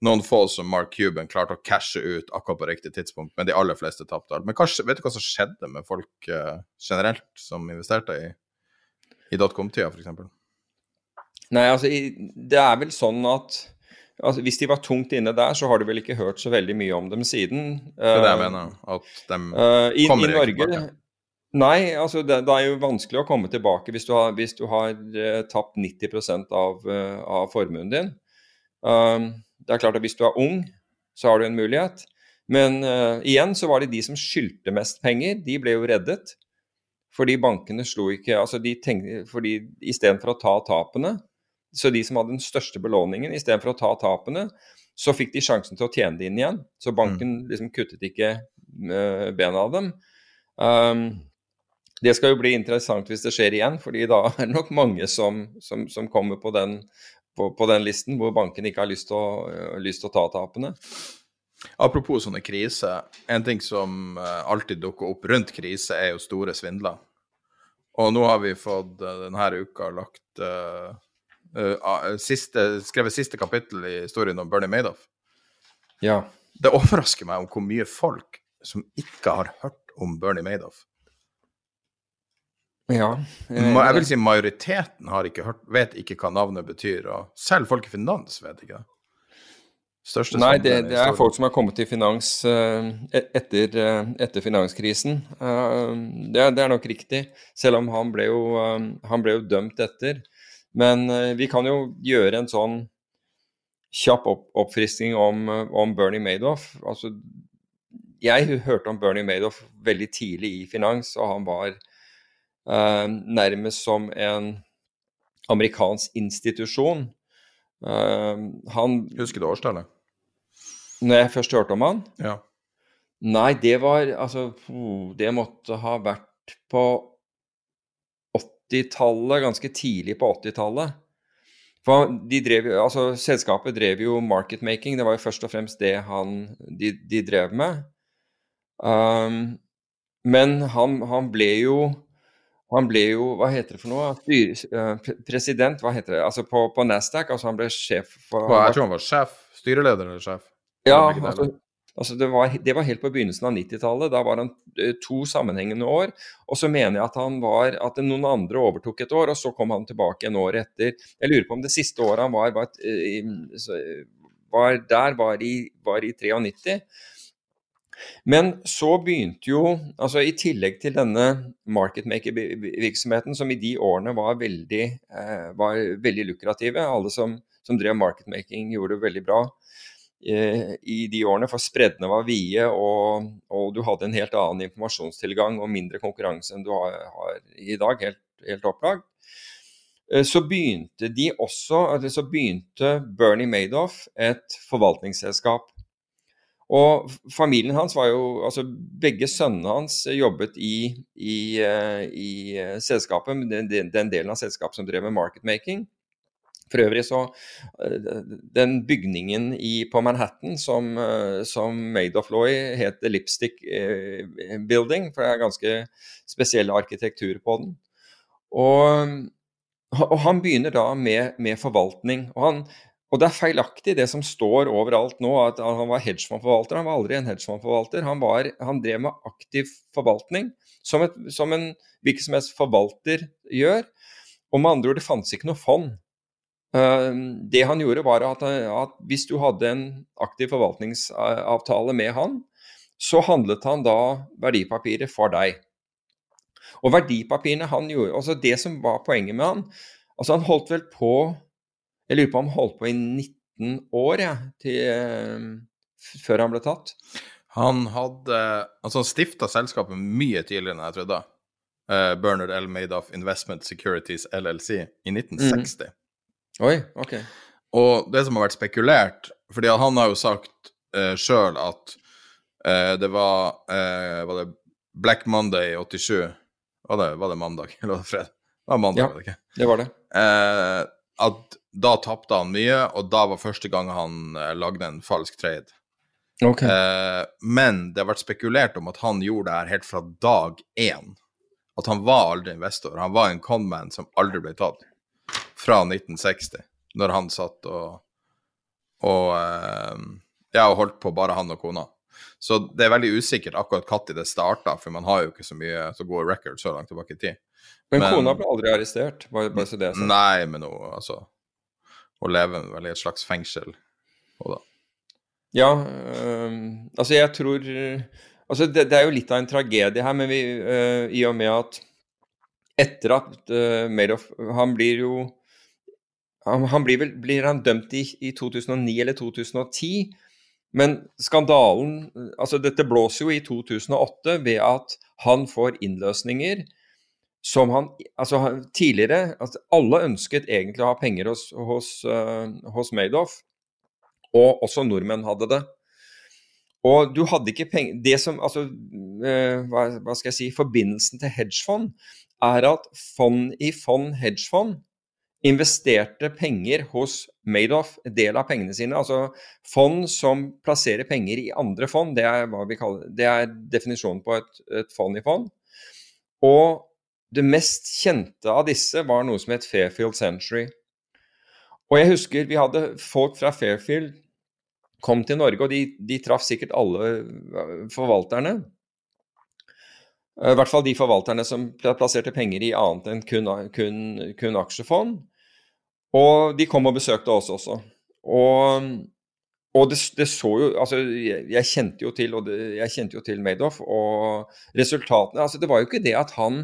Noen få som Mark Cuban klarte å cashe ut akkurat på riktig tidspunkt, men de aller fleste tapte alt. Men hva, vet du hva som skjedde med folk uh, generelt som investerte i, i dotcom-tida, f.eks.? Nei, altså, det er vel sånn at altså, Hvis de var tungt inne der, så har du vel ikke hørt så veldig mye om dem siden. Det er det jeg eh, mener. At de uh, i, kommer i Norge, tilbake. Nei, altså det, det, er jo vanskelig å komme tilbake hvis du har, hvis du har tapt 90 av, av formuen din. Um, det er klart at hvis du er ung, så har du en mulighet. Men uh, igjen så var det de som skyldte mest penger, de ble jo reddet. Fordi bankene slo ikke altså de tenkte, fordi Istedenfor å ta tapene, så de som hadde den største belåningen, istedenfor å ta tapene, så fikk de sjansen til å tjene det inn igjen. Så banken mm. liksom kuttet ikke uh, bena av dem. Um, det skal jo bli interessant hvis det skjer igjen, fordi da er det nok mange som, som, som kommer på den, på, på den, listen hvor banken ikke har lyst til å, uh, lyst til å ta tapene. Apropos sånne kriser. En ting som uh, alltid dukker opp rundt krise, er jo store svindler. Og nå har vi fått uh, denne uka lagt uh, uh, siste, skrevet siste kapittel i historien om Bernie Madoff. Ja. Det overrasker meg om hvor mye folk som ikke har hørt om Bernie Madoff. Ja. Jeg, jeg vil si majoriteten har ikke hørt, vet ikke hva navnet betyr. Og selv folk i finans vet ikke det. Største Nei, det, det, er folk som har kommet til finans uh, etter, uh, etter, finanskrisen. Det, det, er nok riktig, selv om han ble jo, han ble jo dømt etter. Men eh, vi kan jo gjøre en sånn kjapp opp oppfriskning om, eh, om, Bernie Madoff. Altså, jeg hørte om Bernie Madoff veldig tidlig i finans, og han var eh, nærmest som en amerikansk institusjon. Uh, han Husker du årstallet? Når jeg først hørte om han? Ja. Nei, det var Altså, det måtte ha vært på 80-tallet, ganske tidlig på 80-tallet. For de drev, altså Selskapet drev jo marketmaking, det var jo først og fremst det han, de, de drev med. Um, men han, han, ble jo han ble jo Hva heter det for noe? Uh, president, hva heter det? Altså på, på Nasdaq, altså han ble sjef for Jeg tror han var sjef. Styreleder eller sjef? Ja, altså, Altså det, var, det, var, helt på begynnelsen av 90-tallet. Da var han eh, to sammenhengende år. Og så mener jeg at, han var, at noen andre overtok et år, og så kom han tilbake en år etter. Jeg lurer på om det siste året han var, var, eh, var der, var i, var i 93. Men så begynte jo, altså i tillegg til denne marketmaker-virksomheten, som i de årene var veldig, eh, var veldig lukrative, alle som, som drev marketmaking gjorde det veldig bra, Eh, i de årene, for spreddene var vide, og, og, du hadde en helt annen informasjonstilgang og mindre konkurranse enn du har, har i dag, helt, helt opplagt. Eh, så begynte de også, så begynte Bernie Madoff et forvaltningsselskap. Og familien hans var jo Altså begge sønnene hans jobbet i, i, eh, i selskapet, den, den, delen av selskapet som drev med marketmaking. For øvrig så eh, Den bygningen i, på Manhattan som, eh, som Madoff lå i, het Lipstick eh, Building, for det er ganske spesiell arkitektur på den. Og, og han begynner da med, med forvaltning. Og, han, og, det er feilaktig det som står overalt nå, at han var hedgefondforvalter. Han var aldri en hedgefondforvalter. Han, han drev med aktiv forvaltning, som, et, som en hvilken som helst forvalter gjør. Og med andre ord, det fantes ikke noe fond. Uh, det han gjorde, var at, at, hvis du hadde en aktiv forvaltningsavtale med han, så handlet han da verdipapiret for deg. Og verdipapirene han gjorde altså Det som var poenget med han altså Han holdt vel på Jeg lurer på om han holdt på i 19 år, ja, til, uh, før han ble tatt. Han hadde Altså, han stifta selskapet mye tidligere enn jeg trodde. Uh, Bernard L. Madoff Investment Securities LLC i 1960. Mm. Oi, ok. Og det som har vært spekulert fordi han har jo sagt uh, eh, sjøl at uh, det var uh, Var det Black Monday i 87? Var det, var det mandag, eller var det fredag? Det var mandag, ja, var det ikke? Det var det. Uh, at da tapte han mye, og da var første gang han lagde en falsk trade. Okay. men det har vært spekulert om at han gjorde det her helt fra dag én. At han var aldri investor. Han var en conman som aldri ble tatt fra 1960, når han satt og, og eh, ja, og holdt på bare han og kona. Så det er veldig usikkert akkurat når det starta, for man har jo ikke så mye så gode records så langt tilbake i tid. Men, men kona ble aldri arrestert? Bare, bare så det er Nei, men hun altså Hun lever vel i et slags fengsel. Og da. Ja, øh, altså jeg tror Altså det, det, er jo litt av en tragedie her, men vi, øh, i og med at etter at øh, Madoff Han blir jo han, han blir, vel, blir, han dømt i, i, 2009 eller 2010? Men skandalen Altså, dette blåser jo i 2008 ved at han får innløsninger som han Altså, tidligere altså, Alle ønsket egentlig å ha penger hos, hos, uh, hos Madoff, og også nordmenn hadde det. Og du hadde ikke penger Det som Altså, uh, hva, hva, skal jeg si Forbindelsen til hedgefond er at fond i fond hedgefond investerte penger hos Madoff, del av pengene sine. Altså fond som plasserer penger i andre fond, det er, kaller, det er definisjonen på et, et, fond i fond. Og det mest kjente av disse var noe som het Fairfield Century. Og jeg husker vi hadde folk fra Fairfield kom til Norge, og de, de traff sikkert alle forvalterne. Eh, I hvert fall de forvalterne som plasserte penger i annet enn kun, kun, kun aksjefond. Og de kom og besøkte oss også. Og, og det, det, så jo Altså, jeg, jeg kjente jo til og det, jeg kjente jo til Madoff, og resultatene altså Det var jo ikke det at han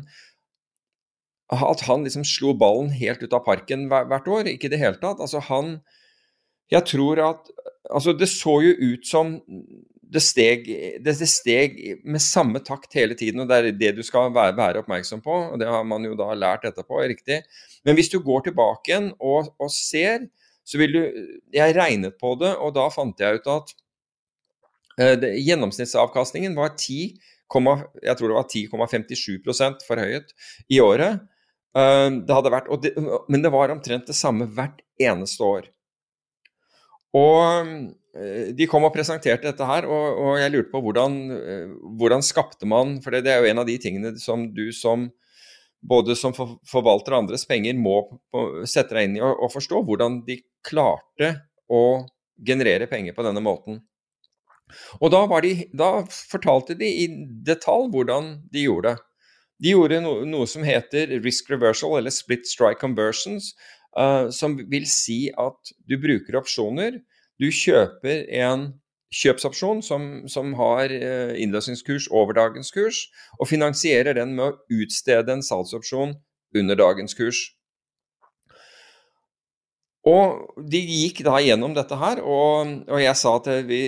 at han liksom slo ballen helt ut av parken hvert år. Ikke i det hele tatt. Altså, han Jeg tror at Altså, det så jo ut som det steg, det, det steg, med samme takt hele tiden, og det er det du skal være, være, oppmerksom på. og Det har man jo da lært etterpå, er riktig. Men hvis du går tilbake igjen og, og, ser, så vil du Jeg regnet på det, og da fant jeg ut at eh, det, gjennomsnittsavkastningen var 10, jeg tror det var 10,57% forhøyet i året. Uh, det hadde vært, det, men det var omtrent det samme hvert eneste år. Og Eh, de kom og presenterte dette her, og, og jeg lurte på hvordan, eh, hvordan skapte man For det, er jo en av de tingene som du som både som for, forvalter andres penger må sette deg inn i og, og, forstå. Hvordan de klarte å generere penger på denne måten. Og da, de, da fortalte de i detalj hvordan de gjorde det. De gjorde no, noe som heter risk reversal, eller split strike conversions, uh, som vil si at du bruker opsjoner du kjøper en kjøpsopsjon som, som har uh, innløsningskurs over dagens kurs, og finansierer den med å utstede en salgsopsjon under dagens kurs. Og De gikk da gjennom dette her, og, og jeg sa at vi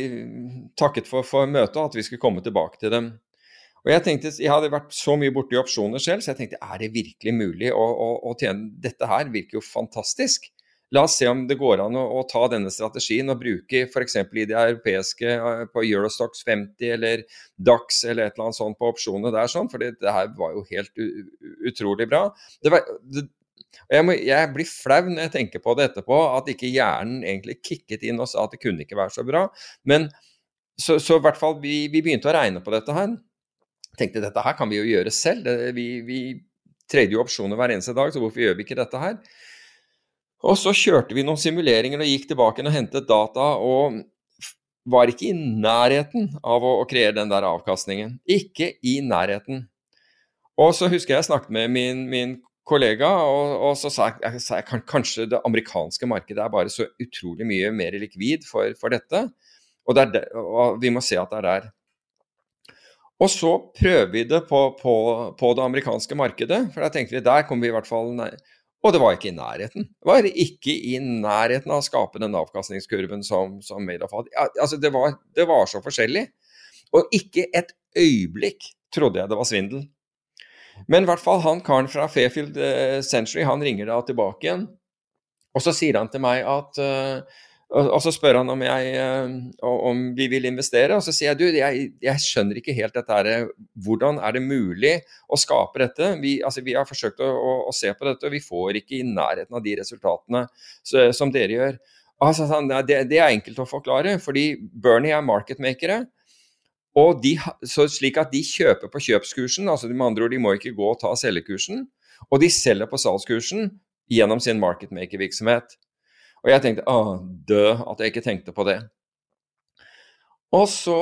takket for, for møtet, og at vi skulle komme tilbake til dem. Og Jeg tenkte, jeg hadde vært så mye borti opsjoner selv, så jeg tenkte er det virkelig mulig å, å, å tjene Dette her virker jo fantastisk. La oss se om det går an å, å ta denne strategien og bruke f.eks. i det europeiske eh, på Eurostox 50 eller Dax eller et eller annet sånt på opsjonene der, sånn, for det, her var jo helt utrolig bra. Det var, det, jeg, må, jeg, blir flau når jeg tenker på det etterpå, at ikke hjernen egentlig kicket inn og sa at det kunne ikke være så bra. Men så, så i hvert fall vi, vi, begynte å regne på dette her. Tenkte dette her kan vi jo gjøre selv. Vi, vi trader jo opsjoner hver eneste dag, så hvorfor gjør vi ikke dette her? Og så kjørte vi noen simuleringer og gikk tilbake og hentet data, og var ikke i nærheten av å, å kreere den der avkastningen. Ikke i nærheten. Og så husker jeg jeg snakket med min, min kollega, og, og så sa jeg, sa jeg kanskje det amerikanske markedet er bare så utrolig mye mer likvid for, for dette. Og, det det, og, vi må se at det er der. Og så prøver vi det på, på, på det amerikanske markedet, for da tenkte vi der kommer vi i hvert fall nær. Og det var ikke i nærheten. Det var ikke i nærheten av å skape den avkastningskurven som, som Madoff hadde. Altså, det var, det var så forskjellig. Og ikke et øyeblikk trodde jeg det var svindel. Men i hvert fall han karen fra Fairfield uh, Century han ringer da tilbake igjen. Og så sier han til meg at uh, og, så spør han om, jeg, uh, om vi vil investere, og så sier jeg du, jeg, jeg skjønner ikke helt dette her. Hvordan er det mulig å skape dette? Vi, altså, vi har forsøkt å, å, å, se på dette, og vi får ikke i nærheten av de resultatene så, som dere gjør. Altså, det, det, er enkelt å forklare, fordi Bernie er marketmakere. Og de, slik at de kjøper på kjøpskursen, altså med andre ord, de må ikke gå og ta selgerkursen. Og de selger på salgskursen gjennom sin marketmaker-virksomhet. Og jeg tenkte ah, død at jeg ikke tenkte på det. Og så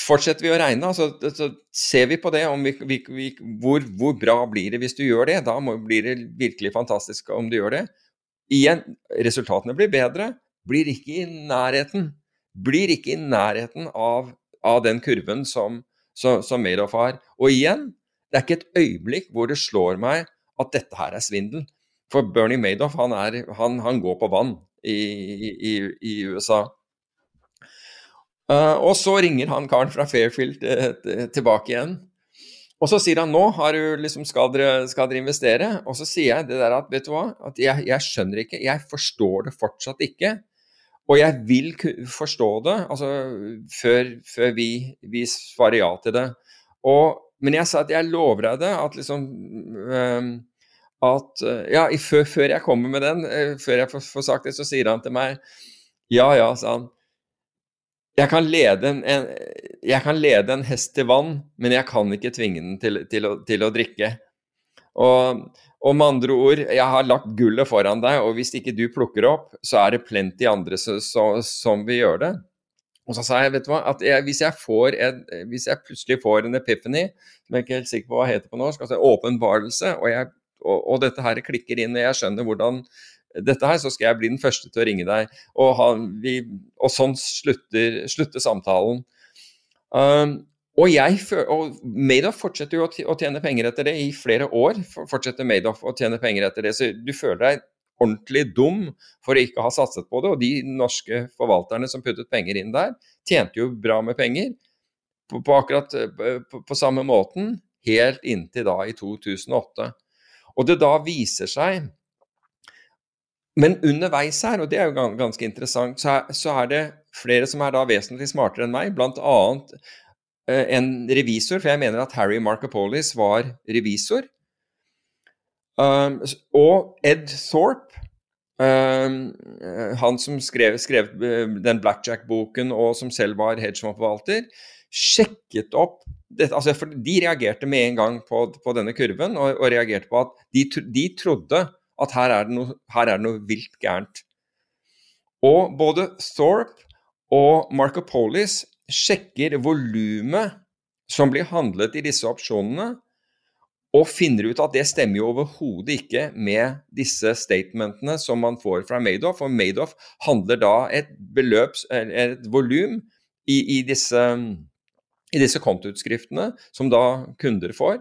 fortsetter vi å regne, så, så ser vi på det, vi, vi, vi, hvor, hvor, bra blir det hvis du gjør det. Da må, blir det virkelig fantastisk om du gjør det. Igjen, resultatene blir bedre. Blir ikke i nærheten. Blir ikke i nærheten av av den kurven som, som, som Madoff har. Og igjen, det er ikke et øyeblikk hvor det slår meg at dette her er svindel. For Bernie Madoff han, er, han, han går på vann i, i, i USA. Uh, og så ringer han karen fra Fairfield uh, tilbake igjen. Og så sier han nå liksom, skal, dere, skal, dere, investere? Og så sier jeg det der at vet du hva, at jeg, jeg skjønner ikke, jeg forstår det fortsatt ikke. Og jeg vil forstå det altså, før, før vi, vi, svarer ja til det. Og, men jeg sa at jeg lover deg det, at liksom um, at, Ja, før, før, jeg kommer med den, uh, før jeg får, får, sagt det, så sier han til meg Ja, ja, sa han. Jeg kan, lede en, en, jeg kan lede en hest til vann, men jeg kan ikke tvinge den til, til, å, til å drikke. Og, og med andre ord, jeg har lagt gullet foran deg, og hvis ikke du plukker opp, så er det plenty andre så, så, som vil gjøre det. Og så sa jeg, vet du hva, at jeg, hvis, jeg en, hvis jeg plutselig får en epiphany, som jeg er ikke helt sikker på hva heter på norsk, altså åpenbarelse, og, jeg, og, og, dette her klikker inn, og jeg skjønner hvordan dette her, så skal jeg bli den første til å ringe deg. Og, ha, vi, og sånn slutter, slutter samtalen. Um, og, jeg, og Madoff fortsetter jo å tjene penger etter det i flere år. fortsetter Madoff å tjene penger etter det, så Du føler deg ordentlig dum for å ikke ha satset på det. Og de norske forvalterne som puttet penger inn der, tjente jo bra med penger på, på akkurat på, på, samme måten helt inntil da i 2008. Og det da viser seg Men underveis her, og det er jo ganske interessant, så er, det flere som er da vesentlig smartere enn meg, bl.a. Eh, en revisor, for jeg mener at Harry Marcopolis var revisor. Um, og Ed Thorpe, um, han som skrev, skrev eh, den Blackjack-boken og som selv var hedgefondforvalter, sjekket opp det, altså for De reagerte med en gang på, på denne kurven og, og, reagerte på at de, de trodde at her er, noe, her er, det noe, vilt gærent. Og både Thorpe og Marcopolis sjekker volumet som blir handlet i disse opsjonene, og finner ut at det stemmer jo overhodet ikke med disse statementene som man får fra Madoff. Og Madoff handler da et et volum, i, i, disse, i disse kontoutskriftene som da kunder får.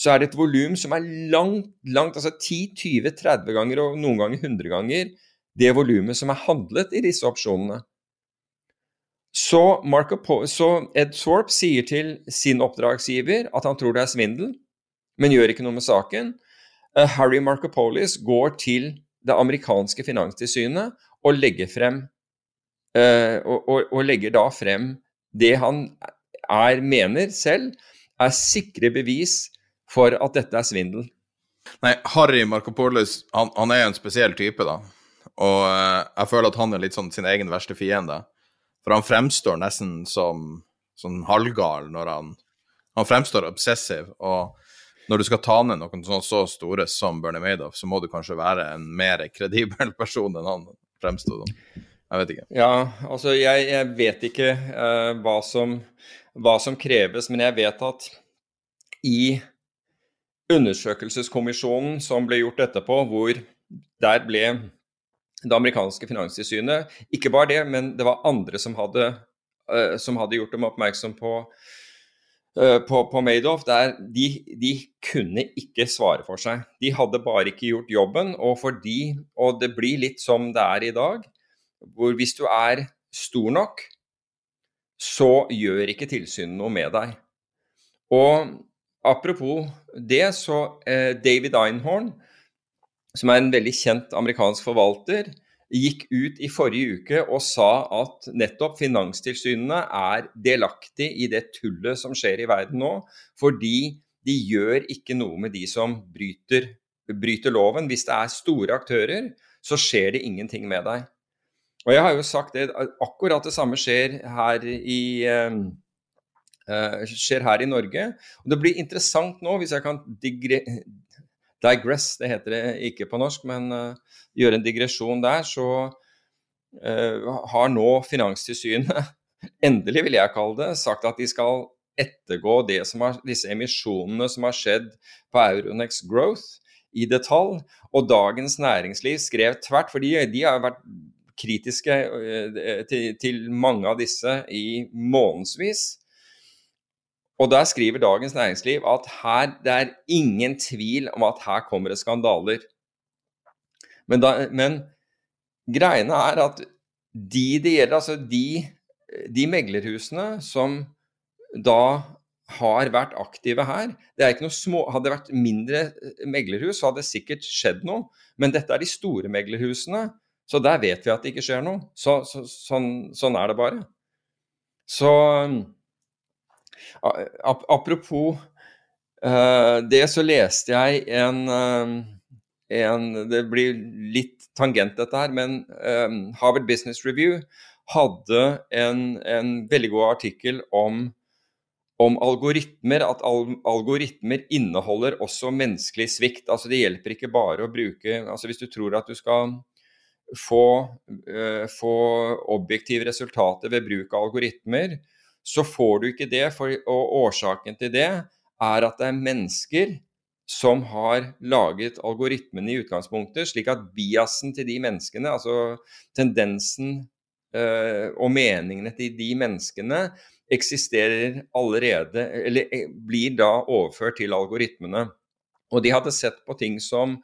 Så er det et volum som er langt, langt, altså 10-20-30 ganger og noen ganger 100 ganger det volumet som er handlet i disse opsjonene. Så, så, Ed Thorpe sier til sin oppdragsgiver at han tror det er svindel, men gjør ikke noe med saken. Uh, Harry Marcopolis går til det amerikanske finanstilsynet og legger frem uh, og, og, og, legger da frem det han er, mener selv er sikre bevis for at dette er svindel. Nei, Harry Marcopolis han, han er en spesiell type, da. Og uh, jeg føler at han er litt sånn sin egen verste fiende. For han fremstår nesten som sånn halvgal når han Han fremstår obsessiv. Og når du skal ta ned noen sånn så store som Bernie Madoff, så må du kanskje være en mer kredibel person enn han fremsto som. Jeg vet ikke. Ja, altså jeg, jeg vet ikke uh, hva, som, hva, som, kreves, men jeg vet at i undersøkelseskommisjonen som ble gjort etterpå, hvor der ble det amerikanske finanstilsynet Ikke bare det, men det var andre som hadde, uh, som hadde gjort dem oppmerksom på, uh, på, på Madoff. Der de, de, kunne ikke svare for seg. De hadde bare ikke gjort jobben. Og fordi, og det blir litt som det er i dag, hvor hvis du er stor nok, så gjør ikke tilsynet noe med deg. Og apropos det, så eh, David Einhorn som er en veldig kjent amerikansk forvalter, gikk ut i forrige uke og sa at nettopp finanstilsynene er delaktig i det tullet som skjer i verden nå, fordi de gjør ikke noe med de som bryter, bryter loven. Hvis det er store aktører, så skjer det ingenting med deg. Og jeg har jo sagt det, akkurat det samme skjer her i uh, skjer her i Norge. Og Det blir interessant nå, hvis jeg kan digre, digress, det heter det ikke på norsk, men uh, gjøre en digresjon der, så uh, har nå Finanstilsynet, endelig vil jeg kalle det, sagt at de skal ettergå har, disse emisjonene som har skjedd på Euronex Growth i detalj. Og Dagens Næringsliv skrev tvert, for de har vært kritiske uh, til, til mange av disse i månedsvis. Og der skriver Dagens Næringsliv at her, det er ingen tvil om at her kommer det skandaler. Men, da, men greiene er at de det gjelder, altså de, de meglerhusene som da har vært aktive her. Det er ikke noe små, Hadde det vært mindre meglerhus, så hadde det sikkert skjedd noe. Men dette er de store meglerhusene, så der vet vi at det ikke skjer noe. Så, så, sånn, sånn, er det bare. Så Apropos uh, det, så leste jeg en, uh, en, Det blir litt tangent, dette her, men um, Harvard Business Review hadde en, en veldig god artikkel om, om algoritmer, at al algoritmer inneholder også menneskelig svikt. Altså Det hjelper ikke bare å bruke altså Hvis du tror at du skal få, uh, få objektive resultater ved bruk av algoritmer, så får du ikke det. For, og årsaken til det er at det er mennesker som har laget algoritmene i utgangspunktet, slik at biasen til de menneskene, altså tendensen øh, og meningene til de menneskene, eksisterer allerede, eller eh, blir da overført til algoritmene. Og de hadde sett på ting som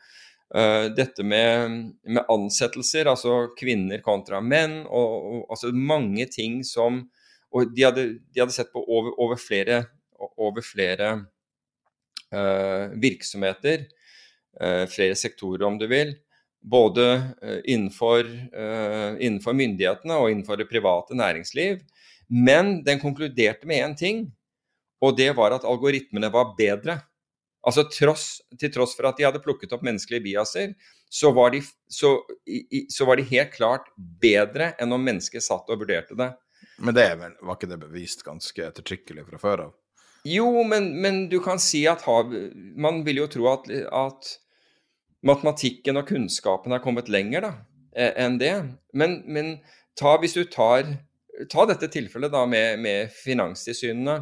dette med, med, ansettelser, altså kvinner kontra menn, og, og altså mange ting som og de hadde, de hadde sett på over, over flere, over flere uh, virksomheter, uh, flere sektorer om du vil. Både uh, innenfor, innenfor, myndighetene og innenfor det private næringsliv. Men den konkluderte med én ting, og det var at algoritmene var bedre. Altså tross, Til tross for at de hadde plukket opp menneskelige biaser, så var, de, så, i, så var de helt klart bedre enn om mennesket satt og vurderte det. Men det vel, var ikke det bevist ganske ettertrykkelig fra før av? Jo, men, men, du kan si at har, man vil jo tro at, at, matematikken og kunnskapen har kommet lenger da, e, enn det. Men, men ta, hvis du tar ta dette tilfellet da med, med finanstilsynene.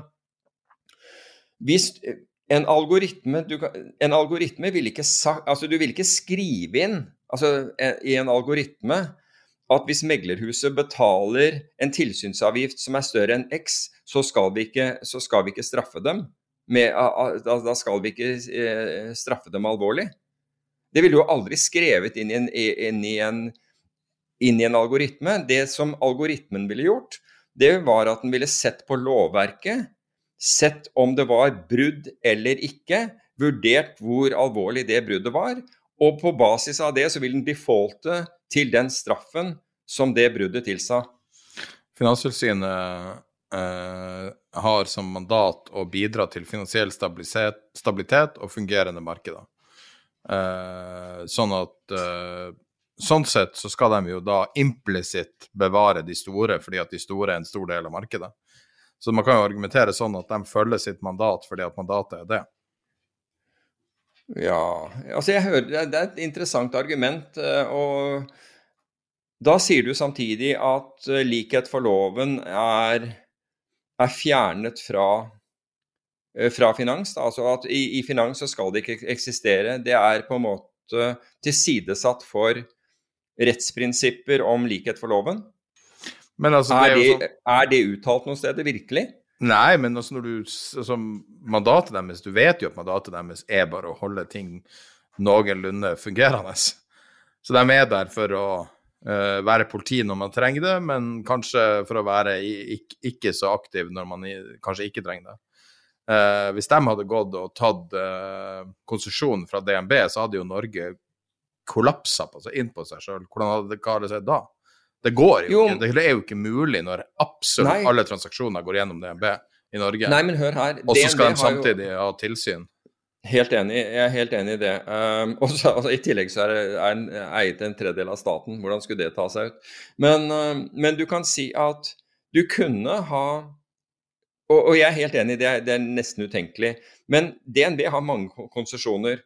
Hvis en algoritme, du, en algoritme vil ikke, altså du vil ikke skrive inn altså, i en algoritme at hvis meglerhuset betaler en tilsynsavgift som er større enn X, så skal vi ikke, skal vi ikke straffe dem. Med, da skal vi ikke eh, straffe dem alvorlig. Det ville jo aldri skrevet inn i, en, inn, i en, inn i en, algoritme. Det som algoritmen ville gjort, det var at den ville sett på lovverket, sett om det var brudd eller ikke, vurdert hvor alvorlig det bruddet var, og på basis av det så vil den defaulte til den straffen som det bruddet tilsa. Finanstilsynet eh, har som mandat å bidra til finansiell stabilitet, stabilitet og fungerende markeder. Eh, sånn at eh, Sånn sett så skal de jo da implisitt bevare de store, fordi at de store er en stor del av markedet. Så man kan jo argumentere sånn at de følger sitt mandat fordi at mandatet er det. Ja, altså jeg hører Det er et interessant argument. Eh, og da sier du samtidig at eh, likhet for loven er, er fjernet fra eh, fra finans. Altså at i, i, finans så skal det ikke eksistere. Det er på en måte tilsidesatt for rettsprinsipper om likhet for loven. Altså, er, det, så... er, det, uttalt noe sted, virkelig? Nei, men altså når du, altså, mandatet deres Du vet jo at mandatet deres er bare å holde ting noenlunde fungerende. Så de er der for å uh, være politi når man trenger det, men kanskje for å være ikke, ikke så aktiv når man kanskje ikke trenger det. Uh, hvis de hadde gått og tatt uh, konsesjonen fra DNB, så hadde jo Norge kollapsa på seg, inn på seg sjøl. Hvordan hadde det, seg det da? Det går jo, jo, ikke. Det er jo ikke mulig når absolutt Nei. alle transaksjoner går gjennom DNB i Norge. Nei, men hør her. Og så skal de samtidig jo... ha tilsyn. Helt enig, jeg er helt enig i det. Um, også, altså, I tillegg så er den eiet en tredjedel av staten. Hvordan skulle det ta seg ut? Men, um, men du kan si at du kunne ha og, og, jeg er helt enig, det er, det er nesten utenkelig. Men DNB har mange konsesjoner.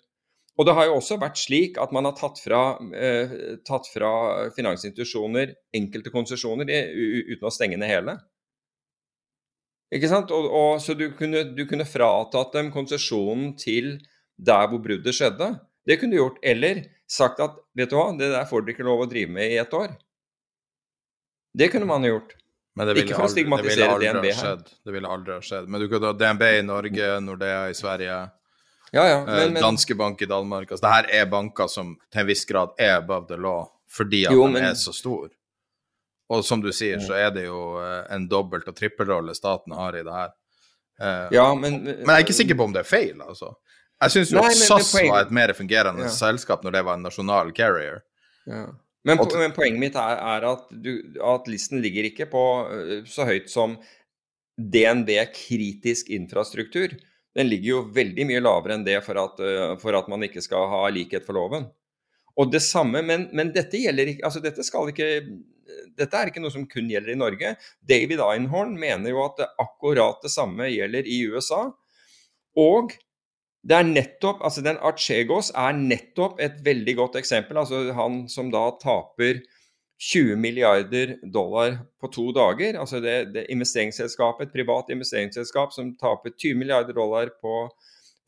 Og det har jo også vært slik at man har tatt fra, eh, tatt fra finansinstitusjoner enkelte konsesjoner uten å stenge ned hele. Ikke sant? Og, og, så du kunne, du kunne fratatt dem konsesjonen til der hvor bruddet skjedde. Det kunne du gjort. Eller sagt at vet du hva, det der får dere ikke lov å drive med i ett år. Det kunne man gjort. ikke for å stigmatisere DNB her. Det ville aldri ha skjedd. Men du kunne ha DNB i Norge, Nordea i Sverige. Ja, ja, men, eh, men... Danske Bank i Danmark. Altså, det her er banker som til en viss grad er above the law fordi at jo, de er så store. Og som du sier, så er det jo eh, en dobbelt- og trippelrolle staten har i det her. Uh, ja, men, men jeg er ikke sikker på om det er feil, altså. Jeg syns jo nei, at SAS var et mer fungerende ja. selskap når det var en nasjonal carrier. Ja. Men, og, men, poenget mitt er, er at, du, at, listen ligger ikke på så høyt som DNB kritisk infrastruktur den ligger jo veldig mye lavere enn det for at, eh, for at man ikke skal ha likhet for loven. Og det samme, men, men dette gjelder ikke altså dette, ikke, dette er ikke noe som kun gjelder i Norge. David Einhorn mener jo at det akkurat det samme gjelder i USA. Og det er nettopp, altså den Archegos er nettopp et veldig godt eksempel. altså Han som da taper 20 milliarder dollar på to dager. Altså det, det investeringsselskapet, et privat investeringsselskap som taper 20 milliarder dollar på,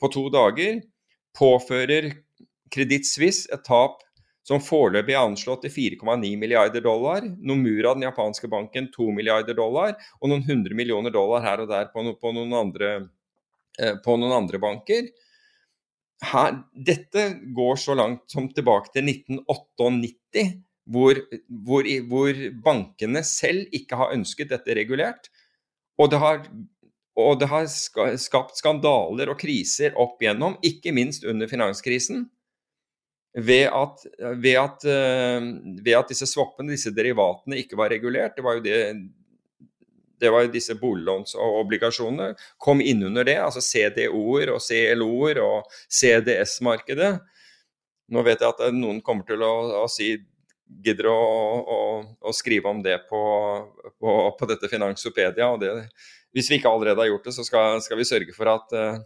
på to dager, påfører Kreditt Suisse et tap som foreløpig er anslått til 4,9 milliarder dollar. Nomura, den japanske banken, 2 milliarder dollar. Og noen hundre millioner dollar her og der på, no, på, noen, andre, eh, på noen, andre, banker. Her, dette går så langt som tilbake til 1998 hvor, hvor, hvor, bankene selv ikke har ønsket dette regulert. Og det har, og det har skapt skandaler og kriser opp igjennom, ikke minst under finanskrisen. Ved at, ved at, eh, ved at disse swappene, disse derivatene, ikke var regulert. Det var jo det det var jo disse boliglånsobligasjonene, kom innunder det. Altså CDO-er og CLO-er og CDS-markedet. Nå vet jeg at noen kommer til å, å si gidder å, å, å, skrive om det på, på, på dette Finansopedia. og det, Hvis vi ikke allerede har gjort det, så skal, skal vi sørge for at, eh,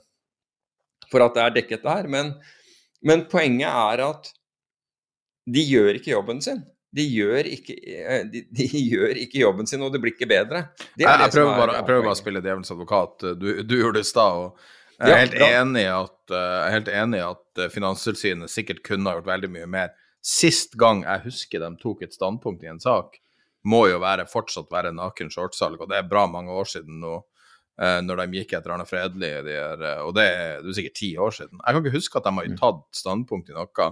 for at, det er dekket der. Men, men, poenget er at de gjør ikke jobben sin. De gjør ikke, eh, de, de gjør ikke jobben sin, og det blir ikke bedre. Jeg, jeg, prøver bare, jeg, prøver bare, å spille djevelens advokat. Du, du gjorde det i stad. Jeg er, helt enig i at, eh, jeg helt enig i at Finanstilsynet sikkert kunne ha gjort veldig mye mer. Sist gang jeg husker de tok et standpunkt i en sak, må jo være fortsatt være naken shortsalg, og det er bra mange år siden nå. Eh, når de gikk etter Arne Fredli, de er, eh, og det er, det er, sikkert ti år siden. Jeg kan ikke huske at de har mm. tatt standpunkt i noe.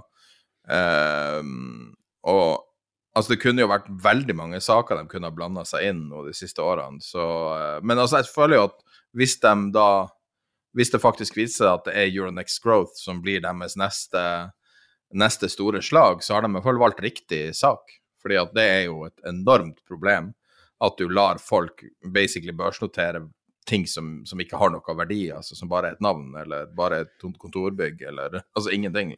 Eh, og altså, det kunne jo vært veldig mange saker de kunne ha blanda seg inn nå de siste årene. Så, eh, men altså, jeg føler jo at hvis de da Hvis det faktisk viser seg at det er Euronext Growth som blir deres neste neste store slag, så har de i hvert fall valgt riktig sak. Fordi at det er jo et enormt problem at du lar folk basically børsnotere ting som, som ikke har noe verdi, altså som bare er et navn, eller bare et kontorbygg, eller altså ingenting.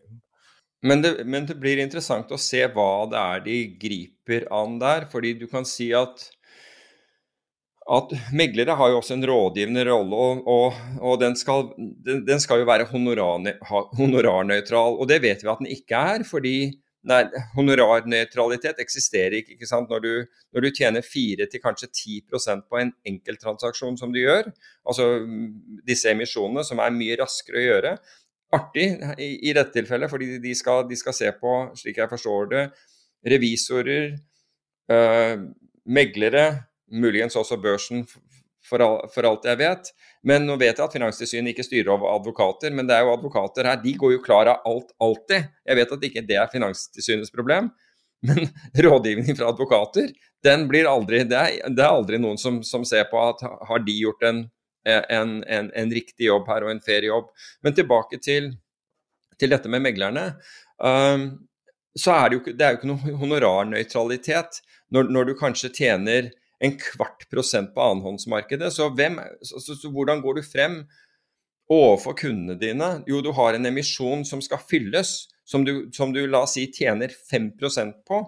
Men det, men det blir interessant å se hva det er de griper an der, fordi du kan si at at meglere har jo også en rådgivende rolle, og, og, og den, skal, den, skal, jo være honorarnøytral. Og det vet vi at den ikke er, fordi nei, honorarnøytralitet eksisterer ikke. ikke sant? Når du, når du tjener 4 til kanskje 10% på en enkelttransaksjon som du gjør, altså disse emisjonene som er mye raskere å gjøre, artig i, i dette tilfellet, fordi de skal, de skal, se på, slik jeg forstår det, revisorer, øh, meglere, muligens også børsen for, all, for, alt jeg vet. Men nå vet jeg at Finanstilsynet ikke styrer over advokater, men det er jo advokater her. De går jo klar av alt alltid. Jeg vet at ikke det er Finanstilsynets problem, men rådgivning fra advokater, den blir aldri Det er, det er aldri noen som, som, ser på at har de gjort en, en, en, en, riktig jobb her og en fair jobb. Men tilbake til, til dette med meglerne. Um, så er det, jo, det er jo ikke noe honorarnøytralitet når, når du kanskje tjener en kvart prosent på annenhåndsmarkedet. Så, hvem, så, så, så, hvordan går du frem overfor kundene dine? Jo, du har en emisjon som skal fylles, som du, som du la oss si tjener 5 på.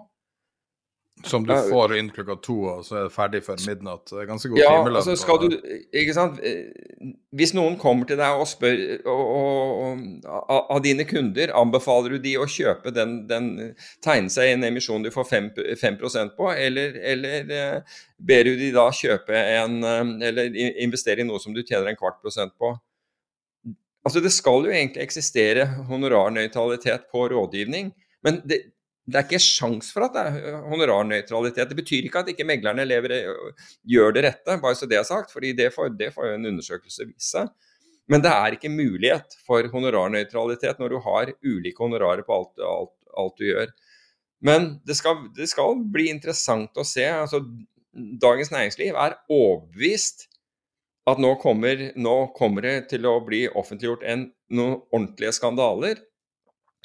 Som du får inn klokka to, og så er det ferdig før midnatt. Det er ganske god ja, timelønn. Altså skal du, ikke sant? Eh, hvis noen kommer til deg og spør og, og, og, av dine kunder, anbefaler du de å kjøpe den, den tegne seg i en emisjon du får 5, 5% på, eller, eller, eh, ber du de da kjøpe en eh, eller investere i noe som du tjener en kvart prosent på? Altså Det skal jo egentlig eksistere honorarnøytralitet på rådgivning, men det, det er ikke sjans for at det er honorarnøytralitet. Det betyr ikke at ikke meglerne lever, gjør det rette, bare så det er sagt, fordi det får, det får en undersøkelse vise. Men det er ikke mulighet for honorarnøytralitet når du har ulike honorarer på alt, alt, alt du gjør. Men det skal, det skal, bli interessant å se. altså Dagens Næringsliv er overbevist at nå kommer, nå kommer det til å bli offentliggjort en, noen ordentlige skandaler.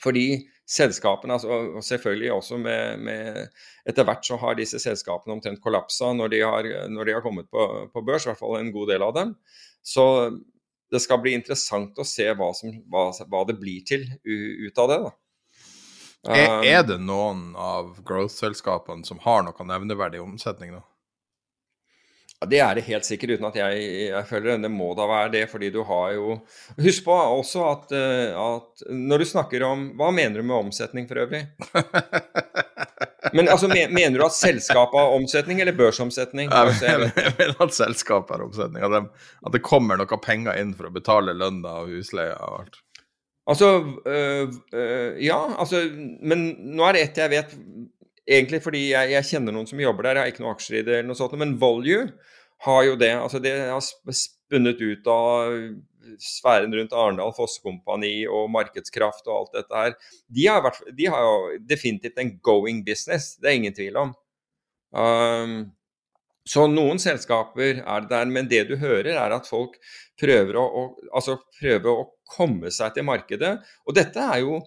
Fordi selskapene, altså, og selvfølgelig også med, med, Etter hvert så har disse selskapene omtrent kollapsa når de har, når de har kommet på, på, børs, i hvert fall en god del av dem. Så det skal bli interessant å se hva, som, hva, hva det blir til ut av det. da. Um, er det noen av growth-selskapene som har noe nevneverdig omsetning nå? Ja, Det er det helt sikkert, uten at jeg, jeg føler det. Det må da være det, fordi du har jo Husk på også at, eh, at når du snakker om Hva mener du med omsetning for øvrig? Men altså, Mener du at selskapet har omsetning, eller børsomsetning? Altså, jeg, jeg mener at selskapet har omsetning. At, de, at, det kommer noe penger inn for å betale lønna og husleia og alt. Altså, øh, øh, ja. Altså, men nå er det ett jeg vet egentlig fordi jeg, jeg, kjenner noen som jobber der, jeg har ikke noen aksjer i det, eller noe sånt, men Volue har jo det. altså Det har spunnet ut av sfæren rundt Arendal Fossekompani og markedskraft og alt dette her. De har, vært, de har, jo definitivt en going business, det er ingen tvil om. Um, så noen selskaper er det der, men det du hører er at folk prøver å, å, altså prøver å komme seg til markedet. Og dette er jo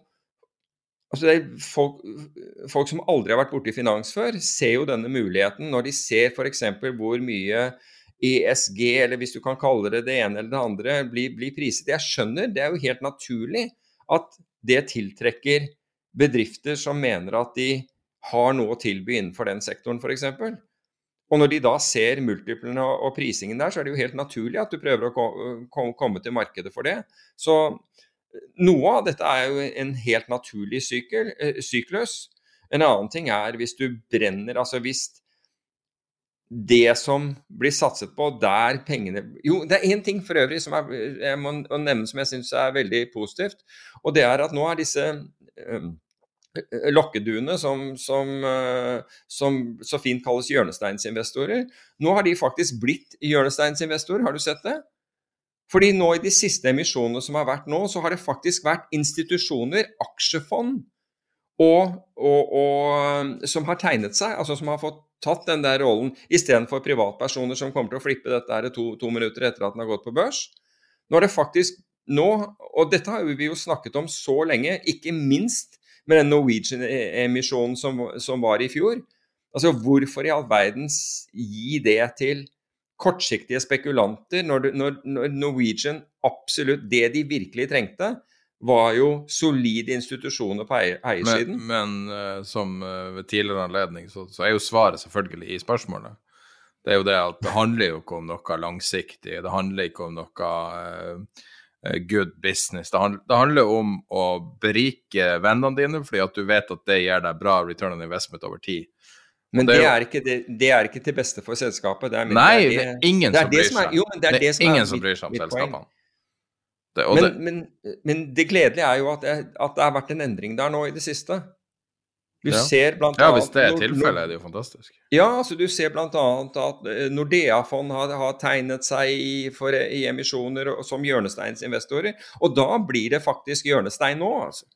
Altså folk, folk, som aldri har vært borti finans før, ser jo denne muligheten når de ser f.eks. hvor mye ESG, eller hvis du kan kalle det det ene eller det andre, blir, blir, priset. Jeg skjønner, det er jo helt naturlig at det tiltrekker bedrifter som mener at de har noe å tilby innenfor den sektoren, f.eks. Og når de da ser multiplene og prisingen der, så er det jo helt naturlig at du prøver å komme til markedet for det. Så noe av dette er jo en helt naturlig sykkel, eh, syklus. En annen ting er hvis du brenner Altså hvis det som blir satset på, der pengene Jo, det er én ting for øvrig som jeg må nevne som jeg syns er veldig positivt. Og det er at nå er disse øh, lokkeduene som, som, øh, som, så fint kalles hjørnesteinsinvestorer, nå har de faktisk blitt hjørnesteinsinvestorer. Har du sett det? Fordi nå i de siste emisjonene som har vært nå, så har det faktisk vært institusjoner, aksjefond, og, og, og, som har tegnet seg, altså som har fått tatt den der rollen, istedenfor privatpersoner som kommer til å flippe dette her to, to minutter etter at den har gått på børs. Nå er det faktisk nå, og dette har vi jo snakket om så lenge, ikke minst med den Norwegian-emisjonen som, som, var i fjor. Altså hvorfor i all verdens gi det til kortsiktige spekulanter, når, når, når, Norwegian absolutt Det de virkelig trengte, var jo solide institusjoner på eiersiden. Men, men uh, som uh, ved tidligere anledning, så, så, er jo svaret selvfølgelig i spørsmålet. Det er jo det at det handler jo ikke om noe langsiktig. Det handler ikke om noe uh, eh, good business. Det, handl det handler om å berike vennene dine, fordi at du vet at det gir deg bra return on investment over tid. Men det det er ikke, det, det er ikke til beste for selskapet. Det er, Nei, det er, ingen det som det bryr som seg. jo, men det er ingen som bryr seg om selskapene. Men, men, men det gledelige er jo at at det har vært en endring der nå i det siste. Du Ja. ser blant ja, hvis det er tilfellet, er det jo fantastisk. Ja, altså du ser bl.a. at eh, Nordea-fond har, har tegnet seg i, for, i emisjoner som hjørnesteinsinvestorer. Og da blir det faktisk hjørnestein nå, altså.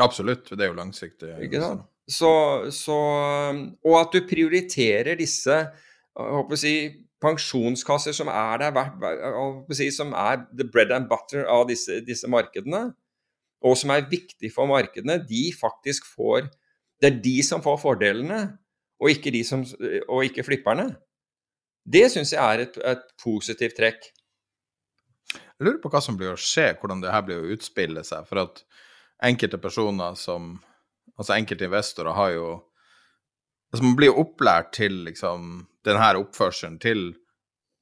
Absolutt. Det er jo langsiktig. Ikke sant? Så, så, og at du prioriterer disse si, pensjonskasser som er der, si, som er the bread and butter av disse, disse markedene, og som er viktig for markedene, de faktisk får Det er de som får fordelene, og ikke, som, og ikke flipperne. Det syns jeg er et, et positivt trekk. Jeg lurer på hva som blir å skje, hvordan det her blir å utspille seg. For at enkelte personer som Altså enkelte investorer har jo Altså man blir jo opplært til liksom denne oppførselen til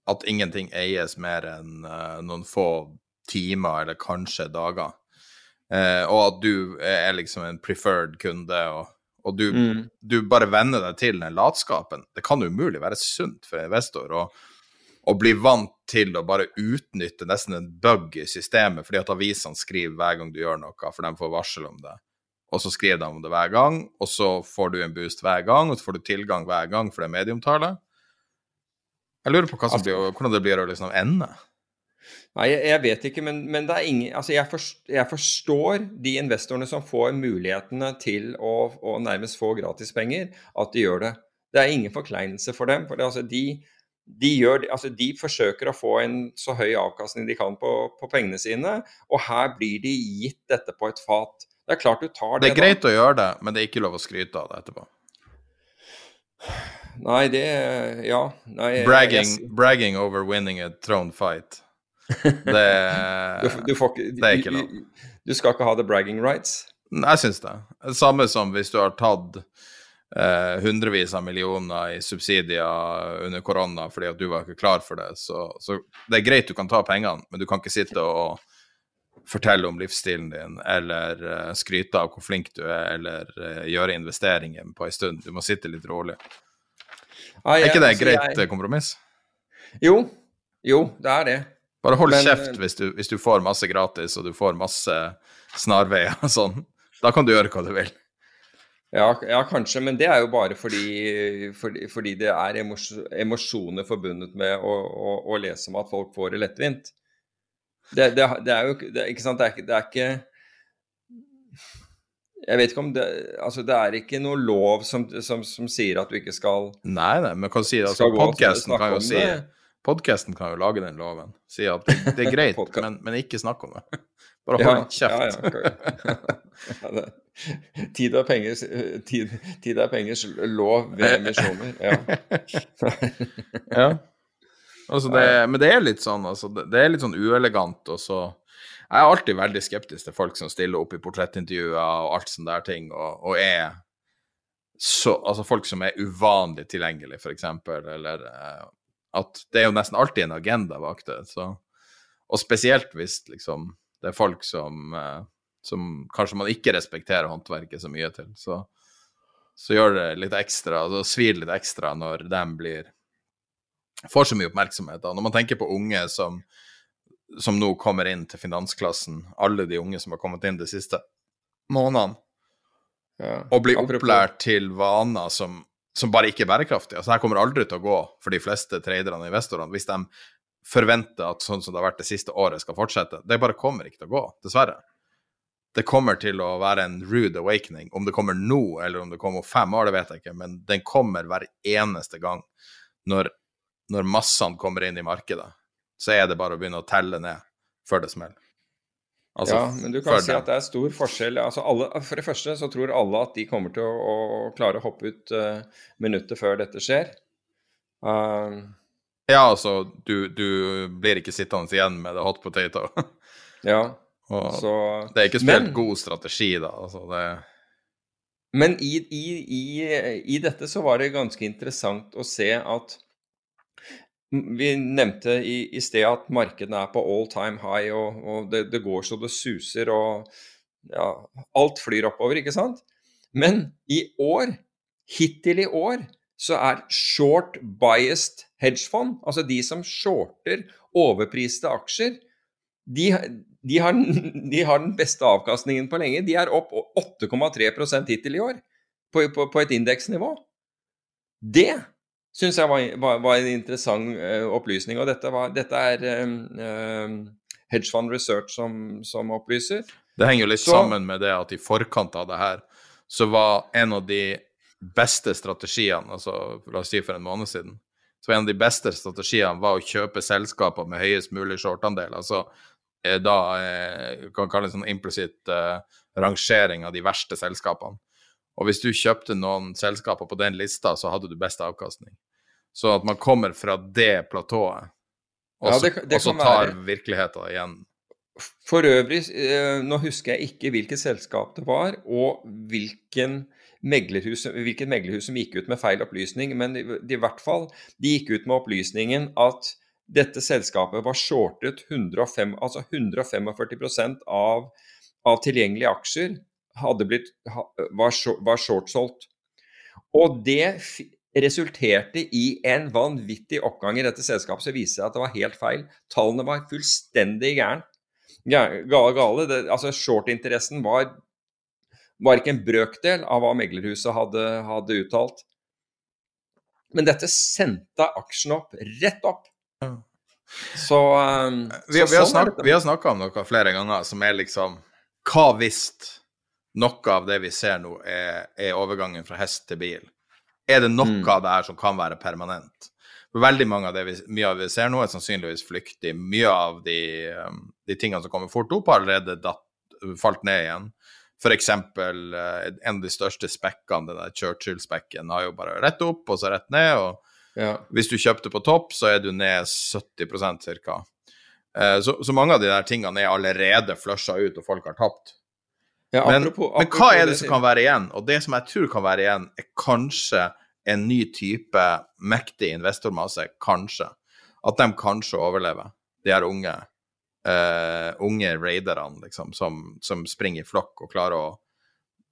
at ingenting eies mer enn uh, noen få timer eller kanskje dager. Uh, og at du er liksom en preferred kunde, og, og du, Mm. du bare venner deg til den latskapen. Det kan umulig være sunt for en investor å, å bli vant til å bare utnytte nesten en bug i systemet, fordi at avisene skriver hver gang du gjør noe, for de får varsel om det. Og så skriver de om det hver gang, og så får du en boost hver gang, og så får du tilgang hver gang for det medieomtale. Jeg lurer på hva som blir, hvordan det blir å liksom ende. Nei, jeg, vet ikke, men, men det er ingen Altså, jeg, forst, jeg forstår de investorene som får mulighetene til å, å nærmest få gratis penger, at de gjør det. Det er ingen forkleinelse for dem. For det, altså, de, de, gjør, altså, de forsøker å få en så høy avkastning de kan på, på pengene sine, og her blir de gitt dette på et fat. Det er klart du tar Det det. er greit å gjøre det, men det er ikke lov å skryte av det etterpå. Nei, det Ja. Nei, Bragging, jeg- bragging over winning a throne fight. Det du, du, får ikke, det er ikke lov. du, du skal ikke ha the bragging rights. Jeg syns det. Det Samme som hvis du har tatt eh, hundrevis av millioner i subsidier under korona fordi at du var ikke klar for det. Så, så det er greit du kan ta pengene, men du kan ikke sitte og fortelle om livsstilen din, eller eh, skryte av hvor flink du er, eller eh, gjøre investeringer på en stund. Du må sitte litt rolig. Nei, Er ikke det et et greit altså, jeg- eh, kompromiss? Jo. Jo, det er det. Bare hold Men, kjeft hvis du, hvis du får masse gratis, og du får masse snarveier og sånn. Da kan du gjøre hva du vil. Ja, ja, kanskje, men det er jo bare fordi, fordi, fordi det er emos emosjoner forbundet med å, å, å lese om at folk får det lettvint. Det, det, det er jo ikke- sant, det er, det er ikke Jeg vet ikke om det Altså, det er ikke noe lov som, som, som sier at du ikke skal Nei, nei, men hva sier. Altså, Podkasten podcasten kan jo si. Kan jo lage den loven. Si at det, det er greit, men, men ikke snakk om det. Bare Ja, hold kjeft. ja, ja. Ja, Tid er pengers, tid, tid er pengers lov ved emisjoner. Ja. Ja. Altså det, men det er litt sånn, altså, det, er litt sånn uelegant, og så Jeg er alltid veldig skeptisk til folk som stiller opp i portrettintervjuer og alt sånne der ting, og, og er så Altså folk som er uvanlig tilgjengelig, for eksempel, eller eh, at det er jo nesten alltid en agenda bak det, så Og spesielt hvis liksom det er folk som eh, som kanskje man ikke respekterer håndverket så mye til, så så gjør det litt ekstra, altså svir litt ekstra når de blir får så mye oppmerksomhet. Da. Når man tenker på unge som, som nå kommer inn til finansklassen, alle de unge som har kommet inn de siste månedene, Ja. og blir Apropos- opplært til vaner som, som bare ikke er bærekraftige. Altså, her kommer aldri til å gå for de fleste traderne og investorene hvis de forventer at sånn som det har vært det siste året, skal fortsette. Det bare kommer ikke til å gå, dessverre. Det kommer til å være en rude awakening. Om det kommer nå, eller om det kommer om fem år, det vet jeg ikke, men den kommer hver eneste gang når, når massene kommer inn i markedet. Så er det bare å begynne å telle ned før det smeller. Altså, ja, men du kan si at det er stor forskjell. Altså alle, for det første så tror alle at de kommer til å, å klare å hoppe ut uh, minuttet før dette skjer. Uh, Ja, altså, du, du blir ikke sittende igjen med det hot potato. ja, Og så det er ikke spilt Men- god strategi, da. Altså, det, Men i, i, i, i dette så var det ganske interessant å se at Vi nevnte i, i sted at markedene er på all time high, og, og det, det, går så det suser, og ja, alt flyr oppover, ikke sant? Men i år, hittil i år, så er short biased hedgefond, altså de som shorter overpriste aksjer, de, de, har, de, har, den beste avkastningen på lenge. De er opp 8,3% hittil i år, på, på, på et indeksnivå. Det syns jeg var, var, var, en interessant uh, opplysning. Og dette, var, dette er um, uh, Hedge Fund Research som, som, opplyser. Det henger jo litt så, sammen med det at i forkant av det her, så var en av de beste strategiene, altså la oss si for en måned siden, så en av de beste strategiene var å kjøpe selskaper med høyest mulig shortandel. Altså eh, da kan kan kalle det en sånn implisitt uh, rangering av de verste selskapene. Og hvis du kjøpte noen selskaper på den lista, så hadde du best avkastning. Så at man kommer fra det platået, og, ja, det, det og så tar være. virkeligheten igjen. For øvrig, eh, nå husker jeg ikke hvilket selskap det var, og hvilken meglerhus, hvilket meglerhus som gikk ut med feil opplysning, men i hvert fall de gikk ut med opplysningen at dette selskapet var shortet 105, altså 145% av, av tilgjengelige aksjer blitt, var, var shortsolgt. Og det resulterte i en vanvittig oppgang i dette selskapet som viser at det var helt feil. Tallene var fullstendig gærne. Gale, gale. Det, altså Short-interessen var, var, ikke en brøkdel av hva meglerhuset hadde, hadde uttalt. Men dette sendte aksjen opp, rett opp. Så, um, vi, så vi, har sånn vi har snakka om noe flere ganger som er liksom Hva hvis noe av det vi ser nå, er, er overgangen fra hest til bil? er det noe mm. av det her som kan være permanent. Veldig mange av det vi, mye av det vi ser nå, er sannsynligvis flyktig. Mye av de, um, de tingene som kommer fort opp, har allerede datt, falt ned igjen. F.eks. Uh, en av de største spekkene, den der Churchill-spekken, har jo bare rett opp og så rett ned. og ja. Hvis du kjøpte på topp, så er du ned 70 ca. Uh, så, så, mange av de der tingene er allerede flusha ut, og folk har tapt. Ja, men, apropos, apropos, men, hva er det som kan være igjen? Og det som jeg tror kan være igjen, er kanskje en ny type mektig investormasse. Kanskje. At de kanskje overlever, de her unge, uh, unge raiderne liksom, som, som springer i flokk og klarer å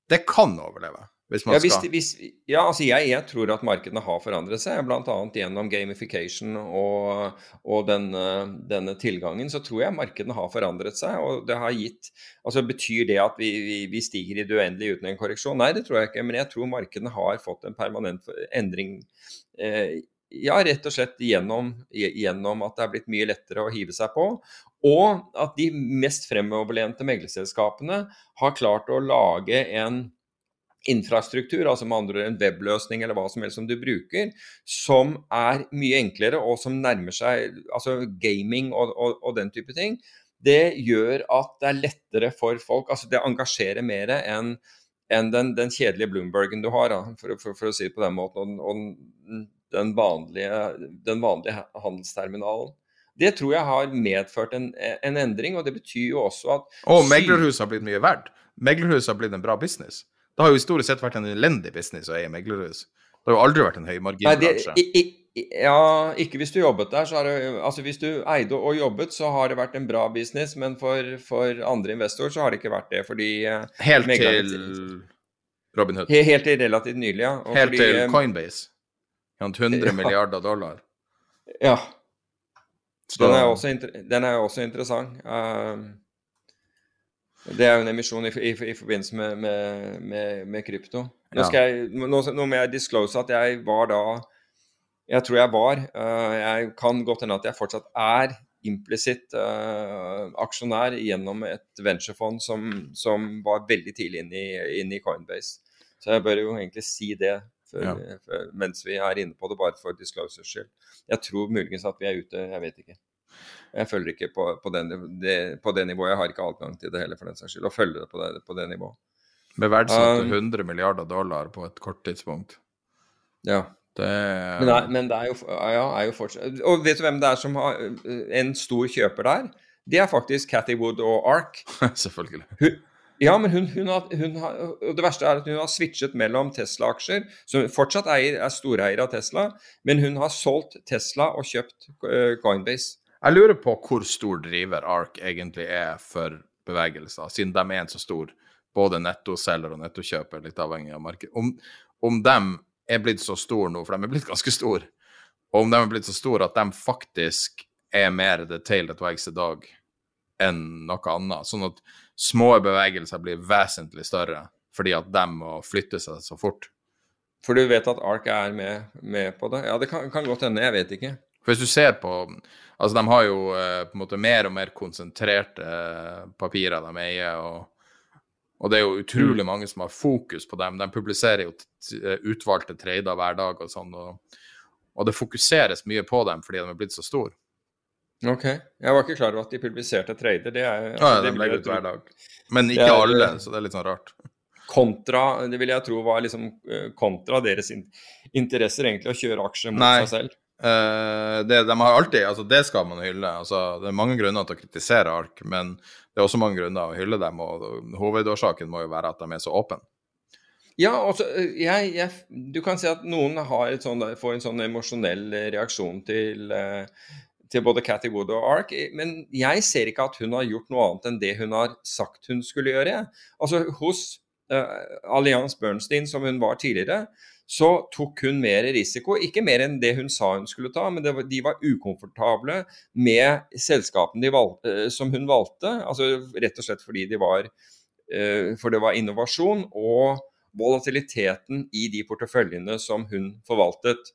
Det kan overleve. Hvis man ja, hvis, skal... hvis, ja, altså jeg, jeg, tror at markedene har forandret seg, bl.a. gjennom gamification og, og denne, denne, tilgangen. Så tror jeg markedene har forandret seg. og det har gitt, altså Betyr det at vi, vi, vi stiger i det uendelige uten en korreksjon? Nei, det tror jeg ikke. Men jeg tror markedene har fått en permanent endring. Eh, ja, rett og slett gjennom, gjennom, at det er blitt mye lettere å hive seg på. Og at de mest fremoverlente meglerselskapene har klart å lage en infrastruktur, altså med andre en webløsning eller hva som helst som du bruker, som er mye enklere og som nærmer seg altså gaming og, og, og den type ting, det gjør at det er lettere for folk. altså Det engasjerer mer enn enn den, den, kjedelige Bloombergen du har, for, for, for, å si det på den måten, og, den, vanlige, den vanlige handelsterminalen. Det tror jeg har medført en, en, endring, og det betyr jo også at Og meglerhuset har blitt mye verdt. Meglerhuset har blitt en bra business. Det har jo historisk sett vært en elendig business å eie meglerhus. Det har jo aldri vært en høymarginbransje. Ja, ikke hvis du jobbet der. Så har det, altså Hvis du eide og jobbet, så har det vært en bra business, men for, for andre investorer så har det ikke vært det, fordi eh, Helt til Robin Hood. Helt til relativt nylig, ja. Og helt fordi, til eh, Coinbase. 100 ja. milliarder dollar. Ja. Den er, også, den er også interessant. Uh, det er jo en emisjon i, i, i forbindelse med, med, med, med krypto. Nå, jeg, nå, nå, må jeg disclose at jeg var da Jeg tror jeg var. Uh, jeg kan godt hende at jeg fortsatt er implisitt uh, aksjonær gjennom et venturefond som, som var veldig tidlig inne i, inn i, Coinbase. Så jeg bør jo egentlig si det for, ja. for, mens vi er inne på det, bare for disclosures skyld. Jeg tror muligens at vi er ute, jeg vet ikke. Jeg følger ikke på, på, den, det, på, det, nivået. Jeg har ikke adgang til det heller, for den saks skyld. Å følge det på det, på det nivået. Med verdsatte um, 100 milliarder dollar på et kort tidspunkt. Ja. Det men, er, men det er jo, ja, er jo fortsatt Og vet du hvem det er som har en stor kjøper der? Det er faktisk Cathy Wood og Ark. Selvfølgelig. Hun, Ja, men hun, hun, har, hun har, og det verste er at hun har switchet mellom Tesla-aksjer, som fortsatt eier, er storeier av Tesla, men hun har solgt Tesla og kjøpt uh, Coinbase. Jeg lurer på hvor stor driver ARK egentlig er for bevegelser, siden de er en så stor både nettoselger og nettokjøper, litt avhengig av markedet. Om, om de er blitt så store nå, for de er blitt ganske store, og om de er blitt så store at de faktisk er mer the tail that the dog enn noe annet. Sånn at små bevegelser blir vesentlig større fordi at de må flytte seg så fort. For du vet at ARK er med, med på det? Ja, det kan, kan godt hende, jeg vet ikke. For Hvis du ser på Altså, de har jo eh, på en måte mer og mer konsentrerte eh, papirer de eier, og, og det er jo utrolig mm. mange som har fokus på dem. De publiserer jo eh, utvalgte trader hver dag og sånn, og, og det fokuseres mye på dem fordi de er blitt så store. Ok. Jeg var ikke klar over at de publiserte trader. Det er, altså, ja, de legger ut hver dag. Men ikke er, alle, så det er litt sånn rart. Kontra, det vil jeg tro var liksom eh, kontra deres interesser, egentlig, å kjøre aksjer mot Nei. seg selv. Uh, det, de har alltid, altså det skal man hylle. Altså, det er mange grunner til å kritisere ARK, men det er også mange grunner å hylle dem. og Hovedårsaken må jo være at de er så åpne. Ja, altså, jeg, jeg, du kan si at noen sånt, får en sånn emosjonell reaksjon til, uh, til både Cathy Wood og Ark, men jeg ser ikke at hun har gjort noe annet enn det hun har sagt hun skulle gjøre. Altså Hos uh, Allianz Bernstein, som hun var tidligere, så tok hun mer risiko. Ikke mer enn det hun sa hun skulle ta, men var, de var ukomfortable med selskapene valgte, uh, som hun valgte. altså Rett og slett fordi de var, uh, for det var innovasjon og volatiliteten i de porteføljene som hun forvaltet.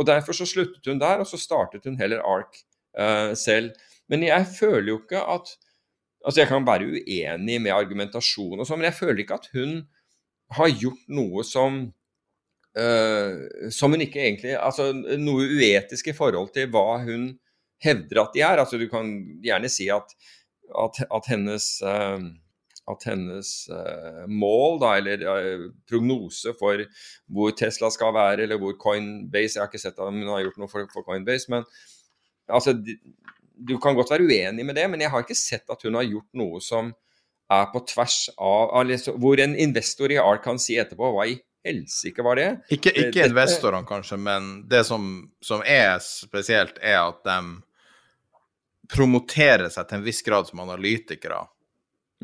Og Derfor så sluttet hun der, og så startet hun heller ARK uh, selv. Men jeg føler jo ikke at Altså, jeg kan være uenig med argumentasjon og sånn, men jeg føler ikke at hun har gjort noe som uh, som hun ikke egentlig Altså noe uetisk i forhold til hva hun hevder at de er. Altså, du kan gjerne si at, at, at hennes uh, at hennes uh, mål, da, eller uh, prognose for hvor Tesla skal være, eller hvor Coinbase Jeg har ikke sett om hun har gjort noe for, for Coinbase, men altså, Du kan godt være uenig med det, men jeg har ikke sett at hun har gjort noe som er på tvers av altså, Hvor en investor i ARK kan si etterpå hva i helsike var det? Ikke, ikke investorene, kanskje, men det som, som, er spesielt, er at de promoterer seg til en viss grad som analytikere.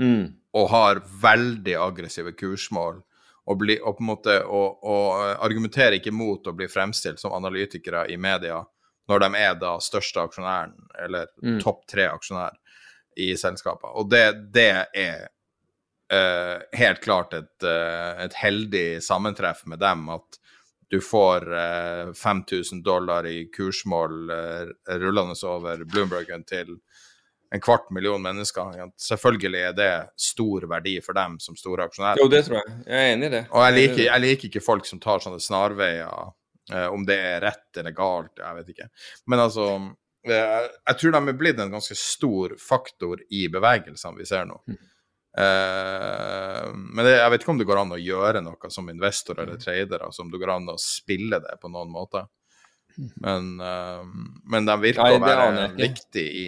Mm. Og har veldig aggressive kursmål. Og, bli, og, på en måte, og, og argumenterer ikke mot å bli fremstilt som analytikere i media når de er da største aksjonæren, eller mm. topp tre aksjonær i selskapet. Og det, det er uh, helt klart et, uh, et, heldig sammentreff med dem at du får uh, 5000 dollar i kursmål rullende over Bloombergen til en kvart million mennesker. Selvfølgelig er det stor verdi for dem som store aksjonærer. Jo, det tror jeg. Jeg er enig i det. Og jeg liker, jeg liker ikke folk som tar sånne snarveier Eh, om det er rett eller galt, jeg vet ikke. Men altså eh, Jeg tror de er blitt en ganske stor faktor i bevegelsene vi ser nå. Mm. Eh, men det, jeg vet ikke om det går an å gjøre noe som investor eller trader, altså om det går an å spille det på noen måte. Men, uh, men de virker Nei, å være viktig i,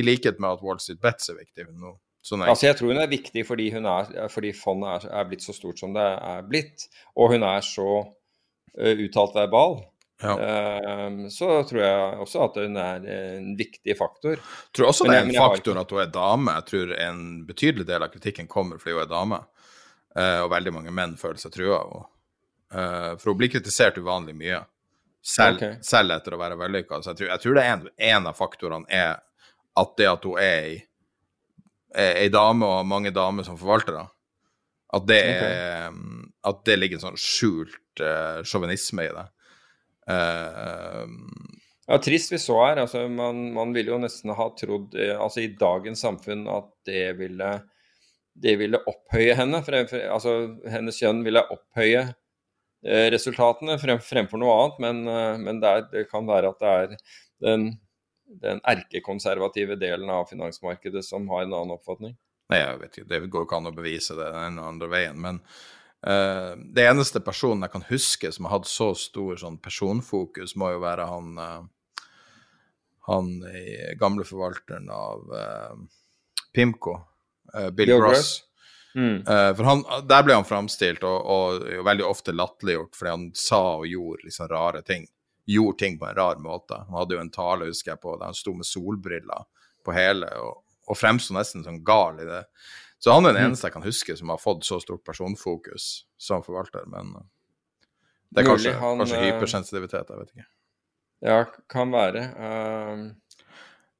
i likhet med at Wall Street Bets er viktig nå. Sånn. Altså, jeg tror hun er viktig fordi, hun er, fordi fondet er, er, blitt så stort som det er blitt, og hun er så uh, uttalt verbal, ja. Ehm, så tror jeg også at hun er en viktig faktor. Jeg tror også det er en faktor at hun er dame. Jeg tror en betydelig del av kritikken kommer fordi hun er dame. Eh, og veldig mange menn føler seg trua. Eh, for hun blir kritisert uvanlig mye, selv, okay. selv etter å være vellykka. Så jeg tror, jeg tror, det er en, en, av faktorene er at det at hun er ei, ei dame og mange damer som forvaltere, at det, er, okay. at det ligger en sånn skjult uh, sjåvinisme i det. Uh, ja, trist vi så her. Altså, man, man ville jo nesten ha trodd eh, altså i dagens samfunn at det ville, det ville opphøye henne. Frem, altså, hennes kjønn ville opphøye eh, resultatene frem, fremfor noe annet. Men, eh, men det, er, det, kan være at det er den, den erkekonservative delen av finansmarkedet som har en annen oppfatning. Nei, jeg vet ikke, Det går ikke an å bevise det den andre veien. Men Uh, det eneste personen jeg kan huske som har hatt så stor sånn personfokus, må jo være han uh, han i gamle forvalteren av uh, Pimco, Bill, Bill Gross. Mm. For han, der ble han framstilt, og, og og veldig ofte latterliggjort fordi han sa og gjorde liksom rare ting. Gjorde ting på en rar måte. Han hadde jo en tale, husker jeg, på der han sto med solbriller på hele, og, og fremsto nesten sånn gal i det. Så han er den eneste jeg kan huske som har fått så stort personfokus som forvalter, men eh, det er kanskje, han, kanskje eh, hypersensitivitet, jeg vet ikke. Ja, kan være. Uh,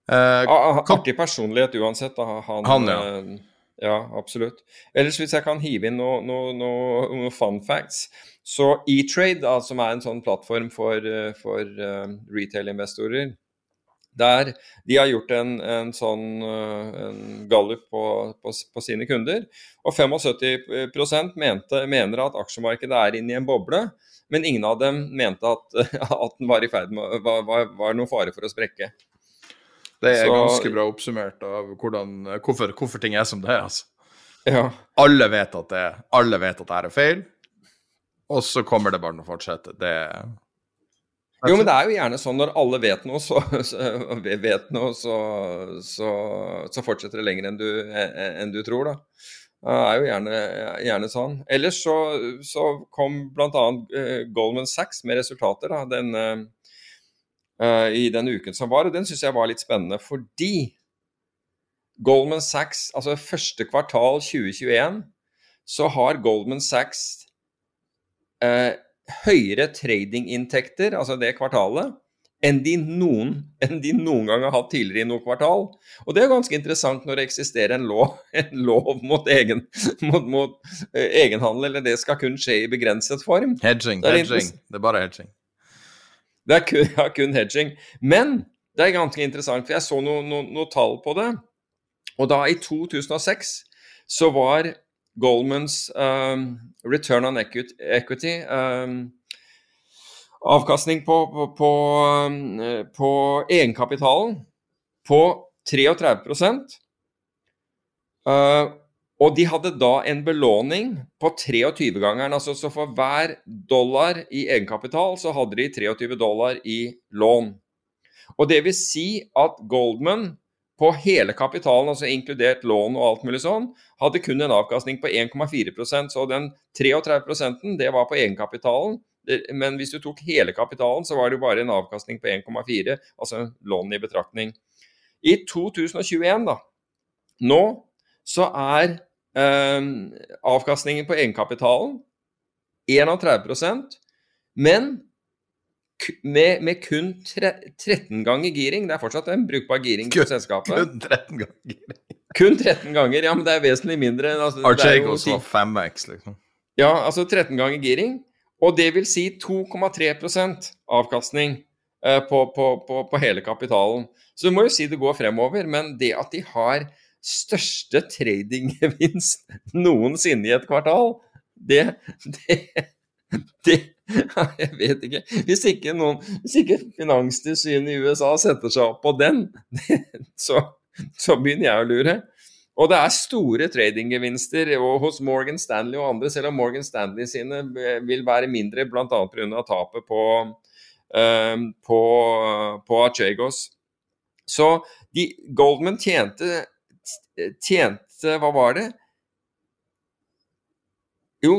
ah, artig personlighet uansett. Da. Han, Han, ja. Uh, ja, absolutt. Ellers hvis jeg kan hive inn noen no, no, no fun facts Så E-Trade, som er en sånn plattform for, for retail-investorer der De har gjort en, en sånn eh, en gallup på, på, på sine kunder, og 75% mente, mener at aksjemarkedet er inne i en boble. Men ingen av dem mente at, at den var i ferd med var, var, var noen fare for å sprekke. Det er Så- ganske bra oppsummert av hvordan, hvorfor, hvorfor ting er som det er. altså. Ja. Alle vet at det alle vet at det er feil, og så kommer det bare til å fortsette. Det Jo, men det er jo gjerne sånn når alle vet noe, så, så, vet noe, så, så, så fortsetter det lenger enn du, enn du tror, da. Det er jo gjerne, gjerne sånn. Ellers så, så kom bl.a. Goldman Sachs med resultater da, den, uh, i den uken som var, og den syns jeg var litt spennende fordi Goldman Sachs, altså første kvartal 2021, så har Goldman Sachs eh, høyere tradinginntekter, altså det kvartalet, enn de, noen, enn de noen gang har hatt tidligere i noe kvartal. Og det er ganske interessant når det eksisterer en lov, en lov mot, egen, mot, mot eh, egenhandel, eller det skal kun skje i begrenset form. Hedging, Det er hedging. Det er bare hedging. Det er kun, ja, kun hedging. Men det er ganske interessant, for jeg så noen no, no tall på det. Og da i 2006 så var Goldmans um, return on equity, um, avkastning på, på, på, um, på egenkapitalen på 33 uh, og de hadde da en belåning på 23-gangeren. Altså, så for hver dollar i egenkapital, så hadde de 23 dollar i lån. Og det vil si at Goldman på hele kapitalen, altså inkludert lån og alt mulig sånn, hadde kun en avkastning på 1,4% Så den 33% det var på egenkapitalen. Men hvis du tok hele kapitalen, så var det jo bare en avkastning på 1,4, altså lån i betraktning. I 2021, da, nå så er eh, avkastningen på egenkapitalen 31% men med, med kun tre, 13 ganger giring. Det er fortsatt en brukbar giring Kun- selskapet. Kun 13 ganger. giring. Kun 13 ganger, ja, men det er vesentlig mindre. Altså, det er jo Archegos ti- var 5X, liksom. Ja, altså 13 ganger giring. Og det vil si 2,3 avkastning eh, på, på, på, på hele kapitalen. Så du må jo si det går fremover, men det at de har største tradinggevinst noensinne i et kvartal, det, det, det Jeg vet ikke. Hvis ikke, noen, hvis ikke Finanstilsynet i USA setter seg opp på den, så, så begynner jeg å lure. Og det er store tradinggevinster hos Morgan Stanley og andre, selv om Morgan Stanley sine vil være mindre, bl.a. pga. tapet på, eh, på, på Achegos. Så de, Goldman tjente, tjente Hva var det? Jo,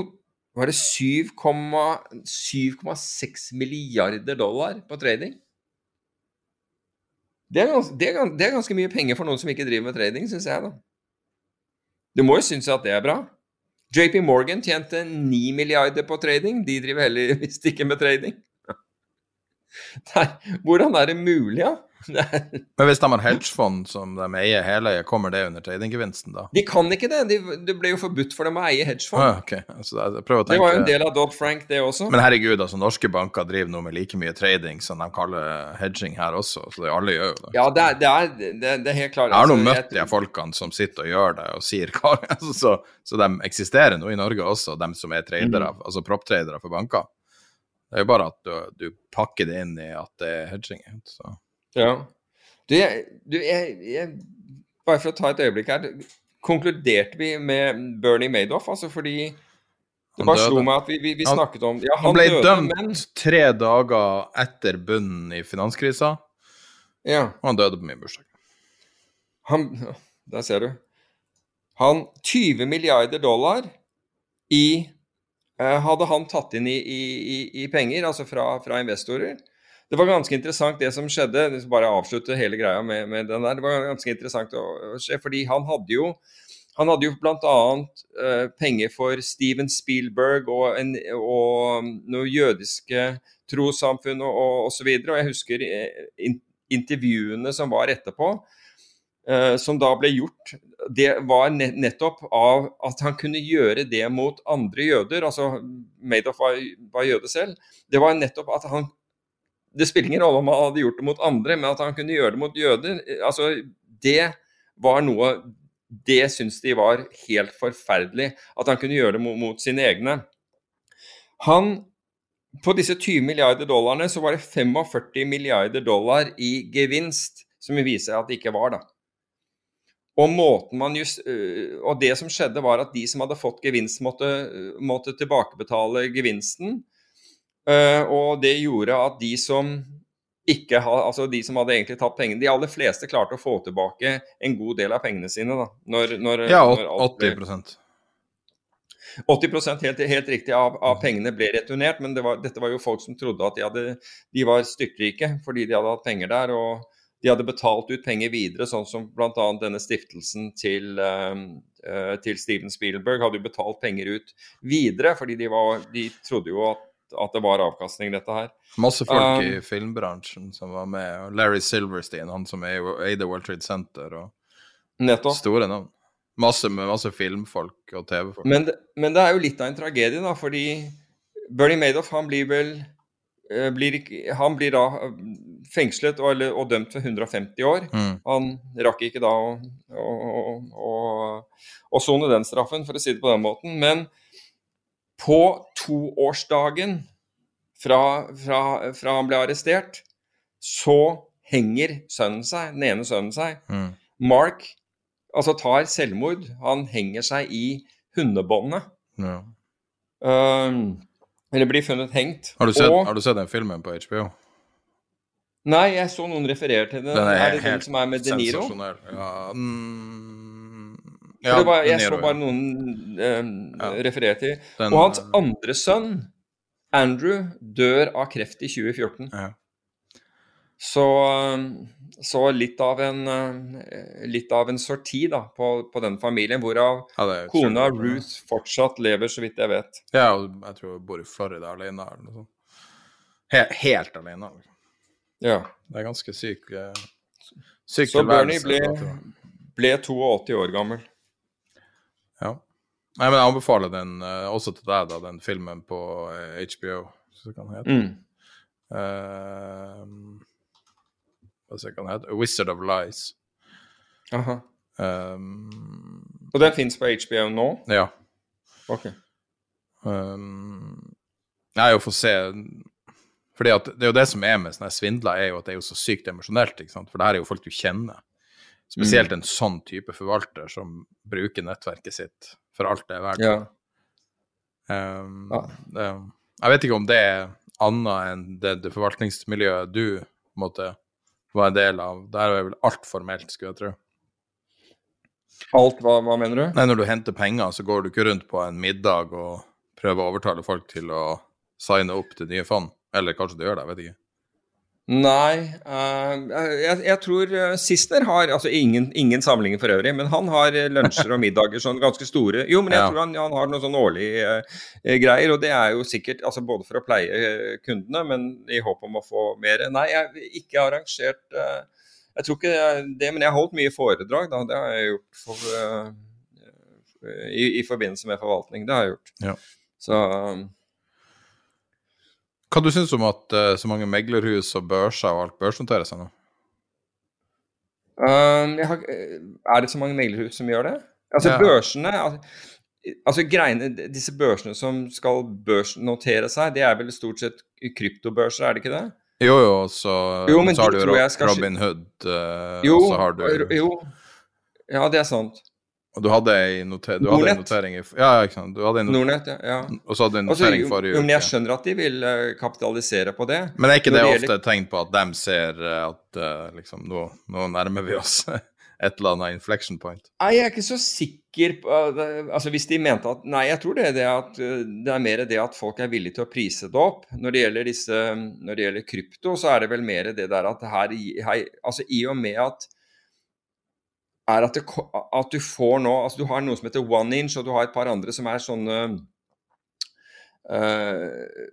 var det 7,6 milliarder dollar på trading? Det er, gans, det, er, gans- det er ganske mye penger for noen som ikke driver med trading, syns jeg, da. Du må jo synes at det er bra. JP Morgan tjente 9 milliarder på trading. De driver heller visst ikke med trading. Der, hvordan er det mulig, da? Er, Men hvis de har hedgefond som de eier hele, kommer det under tradinggevinsten da? de kan ikke det. De, det ble jo forbudt for dem å eie hedgefond. Ah, okay. altså, Det var jo en del av Dodd-Frank, det også. Men herregud, altså norske banker driver nå med like mye trading som de kaller hedging her også, så det, alle gjør jo det. Ja, det er, det er, det det er helt klart. Jeg har nå altså, møtt de folkene som sitter og gjør det og sier hva altså, så, så de eksisterer nå i Norge også, de som er tradere, mm. altså propptradere for banker. Det er jo bare at du, du pakker det inn i at det er hedging. Så. Ja. Du, du jeg, jeg, bare for å ta et øyeblikk her. Konkluderte vi med Bernie Madoff? Altså fordi det Han bare døde. slo meg at vi, vi, vi snakket om Ja, Han ble døde, dømt men tre dager etter bunnen i finanskrisa, Ja. og han døde på min bursdag. Han Der ser du. han 20 milliarder dollar i eh, Hadde han tatt inn i, i, i penger, altså fra, fra, investorer. Det var ganske interessant det som skjedde. Bare avslutte hele greia med, med den der. Det var ganske interessant å, å se, fordi han hadde jo han hadde jo bl.a. Uh, penger for Steven Spielberg og, en, og noen jødiske trossamfunn og, og, og, videre. Og jeg husker in, intervjuene som var etterpå, uh, som da ble gjort. Det var nettopp av at han kunne gjøre det mot andre jøder. Altså Madoff var, var jøde selv. Det var nettopp at han Det spiller ingen rolle om han hadde gjort det mot andre, men at han kunne gjøre det mot jøder. Altså, det var noe det syns de var helt forferdelig. At han kunne gjøre det mot, mot sine egne. Han På disse 20 milliarder dollarene så var det 45 milliarder dollar i gevinst, som viser at det ikke var, da. Og, måten man just, øh, og det som skjedde, var at de som hadde fått gevinst, måtte, måtte tilbakebetale gevinsten. Øh, og det gjorde at de som ikke ha, altså de som hadde egentlig tatt pengene De aller fleste klarte å få tilbake en god del av pengene sine. da. Når, når, ja, 80 alt, 80% helt, helt riktig av, av, pengene ble returnert, men det var, dette var jo folk som trodde at de, hadde, de var styrtrike fordi de hadde hatt penger der. og de hadde betalt ut penger videre, sånn som bl.a. denne stiftelsen til, uh, til, Steven Spielberg hadde jo betalt penger ut videre, fordi de, var, de trodde jo at at det var avkastning, dette her. Masse folk um, i filmbransjen som var med, og Larry Silverstein, han som eide World Trade Center, og nettopp. store navn. Masse, masse filmfolk og TV-folk. Men, men, det er jo litt av en tragedie, da, fordi Bernie Madoff, han blir vel eh, blir, Han blir da eh, fengslet og, og dømt for 150 år. Mm. Han rakk ikke da å sone den straffen, for å si det på den måten. Men på toårsdagen fra, fra, fra han ble arrestert, så henger sønnen seg, den ene sønnen seg. Mm. Mark altså tar selvmord. Han henger seg i hundebåndet. Ja. Um, eller blir funnet hengt. Har du, sett, og, har du sett den filmen på HBO? Nei, jeg så noen referere til den. Den er, er det den som er med De Niro? Ja, mm, ja, var, jeg så bare noen eh, ja. referere til. Og hans andre sønn, Andrew, dør av kreft i 2014. Ja. Så, eh, så, litt av en eh, litt av en sorti da, på, på den familien, hvorav ja, kona Ruth fortsatt lever, så vidt jeg vet. Ja, og jeg tror hun bor i Florida alene. Eller noe sånt. Helt, helt alene. Ja. Det er ganske syk, eh, syk Så Bernie ble, ble 82 år gammel. Ja. Nei, men jeg anbefaler den uh, også til deg, da, den filmen på HBO, eh, HBO. Så kan den hete. Mm. Uh, hva skal den hete? A Wizard of Lies. Aha. Um, Og den fins på HBO nå? Ja. Ok. Um, jeg er jo for å se fordi at Det er jo det som er med sånne svindler, er jo at det er jo så sykt emosjonelt. ikke sant? For det her er jo folk du kjenner. Spesielt mm. en sånn type forvalter som bruker nettverket sitt for alt det er verdt. Ja. Um, ja. um, jeg vet ikke om det er annet enn det, det forvaltningsmiljøet du måtte være en del av. Der er vel alt formelt, skulle jeg tro. Alt, hva, hva, mener du? Nei, Når du henter penger, så går du ikke rundt på en middag og prøver å overtale folk til å signe opp til nye fond. Eller kanskje du gjør det, jeg vet ikke. Nei, uh, jeg, jeg, tror Sissener Sister har altså ingen, ingen samlinger for øvrig, men han har lunsjer og middager sånn ganske store. Jo, men jeg ja. tror han, han, har noen sånn årlige greier, og det er jo sikkert altså både for å pleie kundene, men i håp om å få mer. Nei, jeg har ikke arrangert Jeg tror ikke det, men jeg har holdt mye foredrag, da. Det har jeg gjort for, i, i, forbindelse med forvaltning. Det har jeg gjort. Ja. Så um, hva du syns om at uh, så mange meglerhus og børser og alt børsnoterer seg nå? Um, har, eh, er det så mange meglerhus som gjør det? Altså ja. børsene altså, altså greiene, Disse børsene som skal børsnotere seg, det er vel stort sett kryptobørser, er det ikke det? Jo, jo, så, jo, så har du Robin Hood, uh, jo, og så har du Jo, ja, det er sant. Og du hadde en, noter notering i Ja. Du hadde en Nordnett, ja. ja. Og så hadde du en notering altså, forrige uke. Men jeg skjønner at de vil uh, kapitalisere på det. Men er ikke det, det ofte et tegn på at de ser uh, at uh, liksom, nå, nå, nærmer vi oss et eller annet inflection point? Nei, jeg er ikke så sikker på altså Hvis de mente at Nei, jeg tror det er, det, at, det er mer det at folk er villige til å prise det opp. Når det gjelder, disse, når det gjelder krypto, så er det vel mer det der at her, her Altså i og med at er at, det, at, du får nå altså Du har noe som heter one inch, og du har et par andre som er sånne uh,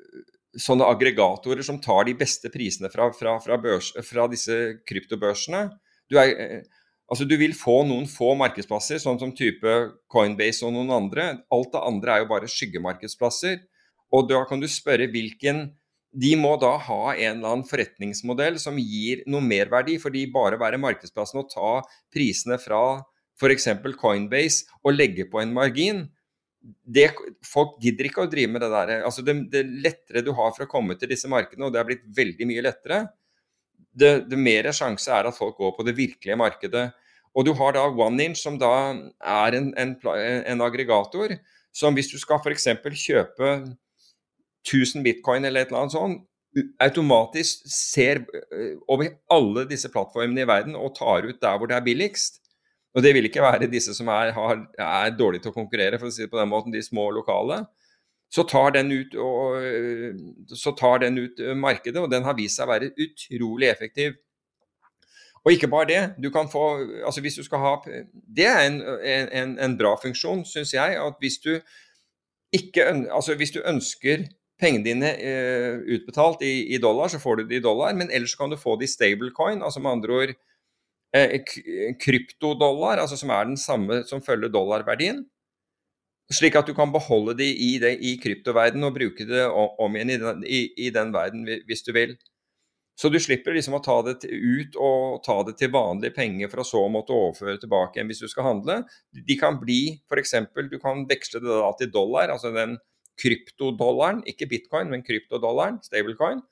Sånne aggregatorer som tar de beste prisene fra, fra, fra, børs, fra disse kryptobørsene. Du, er, uh, altså du vil få noen få markedsplasser, sånn som type Coinbase og noen andre. Alt det andre er jo bare skyggemarkedsplasser. Og da kan du spørre hvilken de må da ha en eller annen forretningsmodell som gir noe merverdi, fordi bare være markedsplassen og ta prisene fra f.eks. Coinbase og legge på en margin det, Folk gidder ikke å drive med det der. Altså det, det, lettere du har for å komme til disse markedene, og det har blitt veldig mye lettere, det, det mer sjanse er at folk går på det virkelige markedet. Og du har da OneInch, som da er en, en, en aggregator, som hvis du skal f.eks. kjøpe 1000 bitcoin eller et eller annet sånt, automatisk ser eh, over alle disse plattformene i verden og tar ut der hvor det er billigst. Og det vil ikke være disse som er, har, er dårlige til å konkurrere, for å si det på den måten, de små lokale. Så tar, den ut, og, eh, så tar den ut eh, markedet, og den har vist seg å være utrolig effektiv. Og ikke bare det. du kan få, altså hvis du skal ha, Det er en, en, en bra funksjon, syns jeg. at hvis du ikke, altså hvis du ønsker pengene dine eh, utbetalt i, i, dollar, så får du det i dollar. Men ellers kan du få det i stablecoin, altså med andre ord eh, kryptodollar, altså som er den samme som følger dollarverdien. Slik at du kan beholde det i, det, i kryptoverdenen og bruke det om igjen i den, i, i den verden hvis du vil. Så du slipper liksom å ta det ut og ta det til vanlige penger for å så måtte overføre tilbake igjen hvis du skal handle. De kan bli f.eks. du kan veksle det da til dollar, altså den kryptodollaren, ikke bitcoin, men kryptodollaren, stablecoin,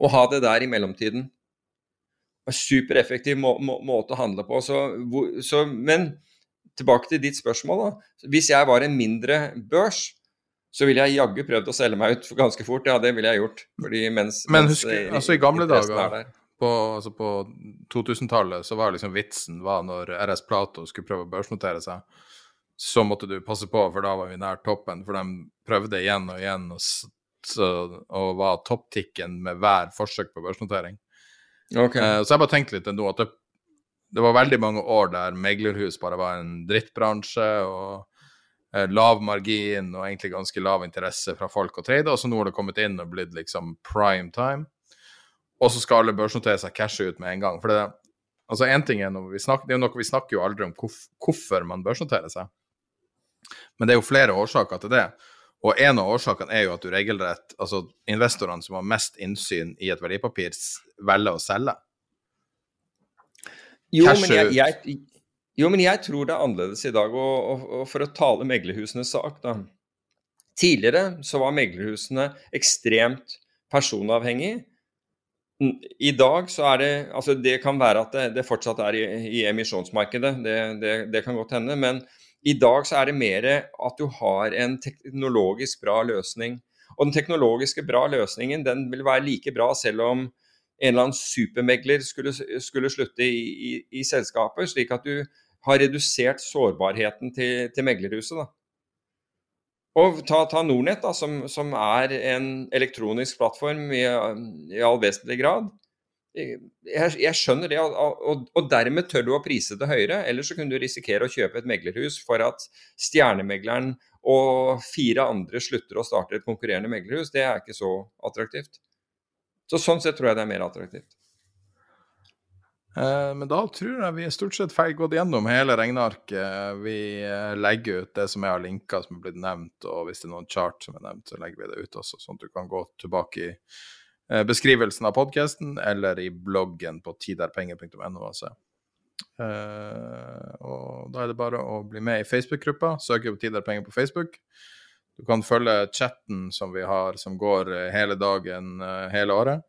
og ha det der i mellomtiden. En supereffektiv må, må, måte å handle på. Så, så, men tilbake til ditt spørsmål. da. Hvis jeg var en mindre børs, så ville jeg jaggu prøvd å selge meg ut ganske fort. Ja, det ville jeg gjort. Mens, men husk, mens, altså i gamle dager, på, altså på 2000-tallet, så var liksom vitsen var når RS Plato skulle prøve å børsnotere seg så måtte du passe på, for da var vi nær toppen. For de prøvde igjen og igjen og, så, og var topptikken med hver forsøk på børsnotering. Okay. Uh, så jeg bare tenkte litt nå at det, det, var veldig mange år der meglerhus bare var en drittbransje, og eh, lav margin og egentlig ganske lav interesse fra folk å trade, og så nå har det kommet inn og blitt liksom prime time. Og så skal alle børsnotere seg cashe ut med en gang. For det, altså en ting er når vi snakker, det er noe vi snakker jo aldri om hvorfor man børsnoterer seg. Men det er jo flere årsaker til det. Og en av årsakene er jo at du regelrett Altså investorene som har mest innsyn i et verdipapir, velger å selge. Jo men jeg, jeg, jo, men jeg, tror det er annerledes i dag. Og, og, og for å tale meglerhusenes sak, da. Tidligere så var meglerhusene ekstremt personavhengige. I dag så er det Altså det kan være at det, det fortsatt er i, i emisjonsmarkedet, det, det, det, kan godt hende. Men i dag så er det mer at du har en teknologisk bra løsning. Og den teknologiske bra løsningen den vil være like bra selv om en eller annen supermegler skulle, skulle slutte i, i, i, selskapet, slik at du har redusert sårbarheten til, til meglerhuset. Da. Og ta, ta Nordnett, som, som, er en elektronisk plattform i, i all vesentlig grad jeg, jeg, skjønner det, og, og, og, dermed tør du å prise det høyere. Ellers så kunne du risikere å kjøpe et meglerhus for at stjernemegleren og fire andre slutter å starte et konkurrerende meglerhus. Det er ikke så attraktivt. Så Sånn sett tror jeg det er mer attraktivt. Eh, men da tror jeg vi er stort sett ferdig gått gjennom hele regnearket. Vi eh, legger ut det som er av linker som er blitt nevnt, og hvis det er noen chart som er nevnt, så legger vi det ut også, sånn at du kan gå tilbake i Eh, beskrivelsen av podkasten eller i bloggen på tiderpenger.no. Altså. Uh, og da er det bare å bli med i Facebook-gruppa. Søke på Tiderpenger på Facebook. Du kan følge chatten som vi har, som går eh, hele dagen hele året.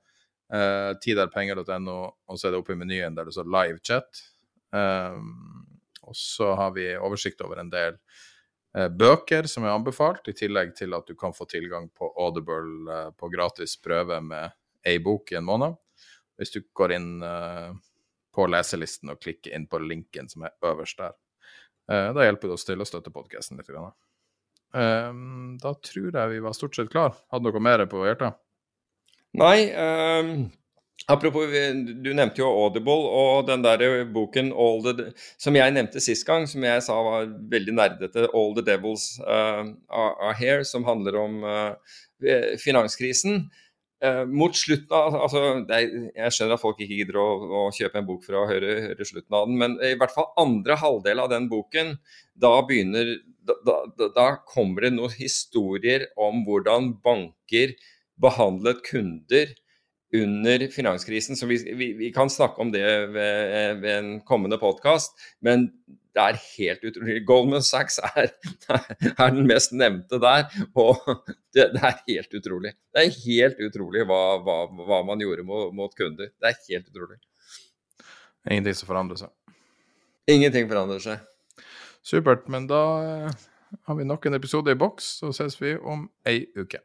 Uh, Tiderpenger.no, og så er det oppe i menyen der det står 'live chat'. Um, og så har vi oversikt over en del Eh, bøker som er anbefalt, i tillegg til at du kan få tilgang på Audible eh, på gratis prøve med ei bok i en måned. Hvis du går inn uh, på leselisten og klikker inn på linken som er øverst der. Eh, da hjelper det oss til å støtte podkasten litt. Grann. Eh, da tror jeg vi var stort sett klar. Hadde noe mer på hjertet? Nei. Um, apropos, du nevnte jo Audible og den der boken the, som jeg nevnte sist gang, som jeg sa var veldig nerdete, 'All the Devils uh, are, Here', som handler om uh, finanskrisen. Uh, mot slutten av altså, Jeg skjønner at folk ikke gidder å, å, kjøpe en bok for å høre, høre, slutten av den, men i hvert fall andre halvdel av den boken, da begynner da, da, da kommer det noen historier om hvordan banker behandlet kunder under finanskrisen. Så vi, vi, vi kan snakke om det ved, ved en kommende podkast, men det er helt utrolig. Goldman Sachs er, er, den mest nevnte der, og det, det, er helt utrolig. Det er helt utrolig hva, hva, hva man gjorde mot, mot, kunder. Det er helt utrolig. Ingenting som forandrer seg. Ingenting forandrer seg. Supert. Men da eh, har vi nok en episode i boks, så ses vi om ei uke.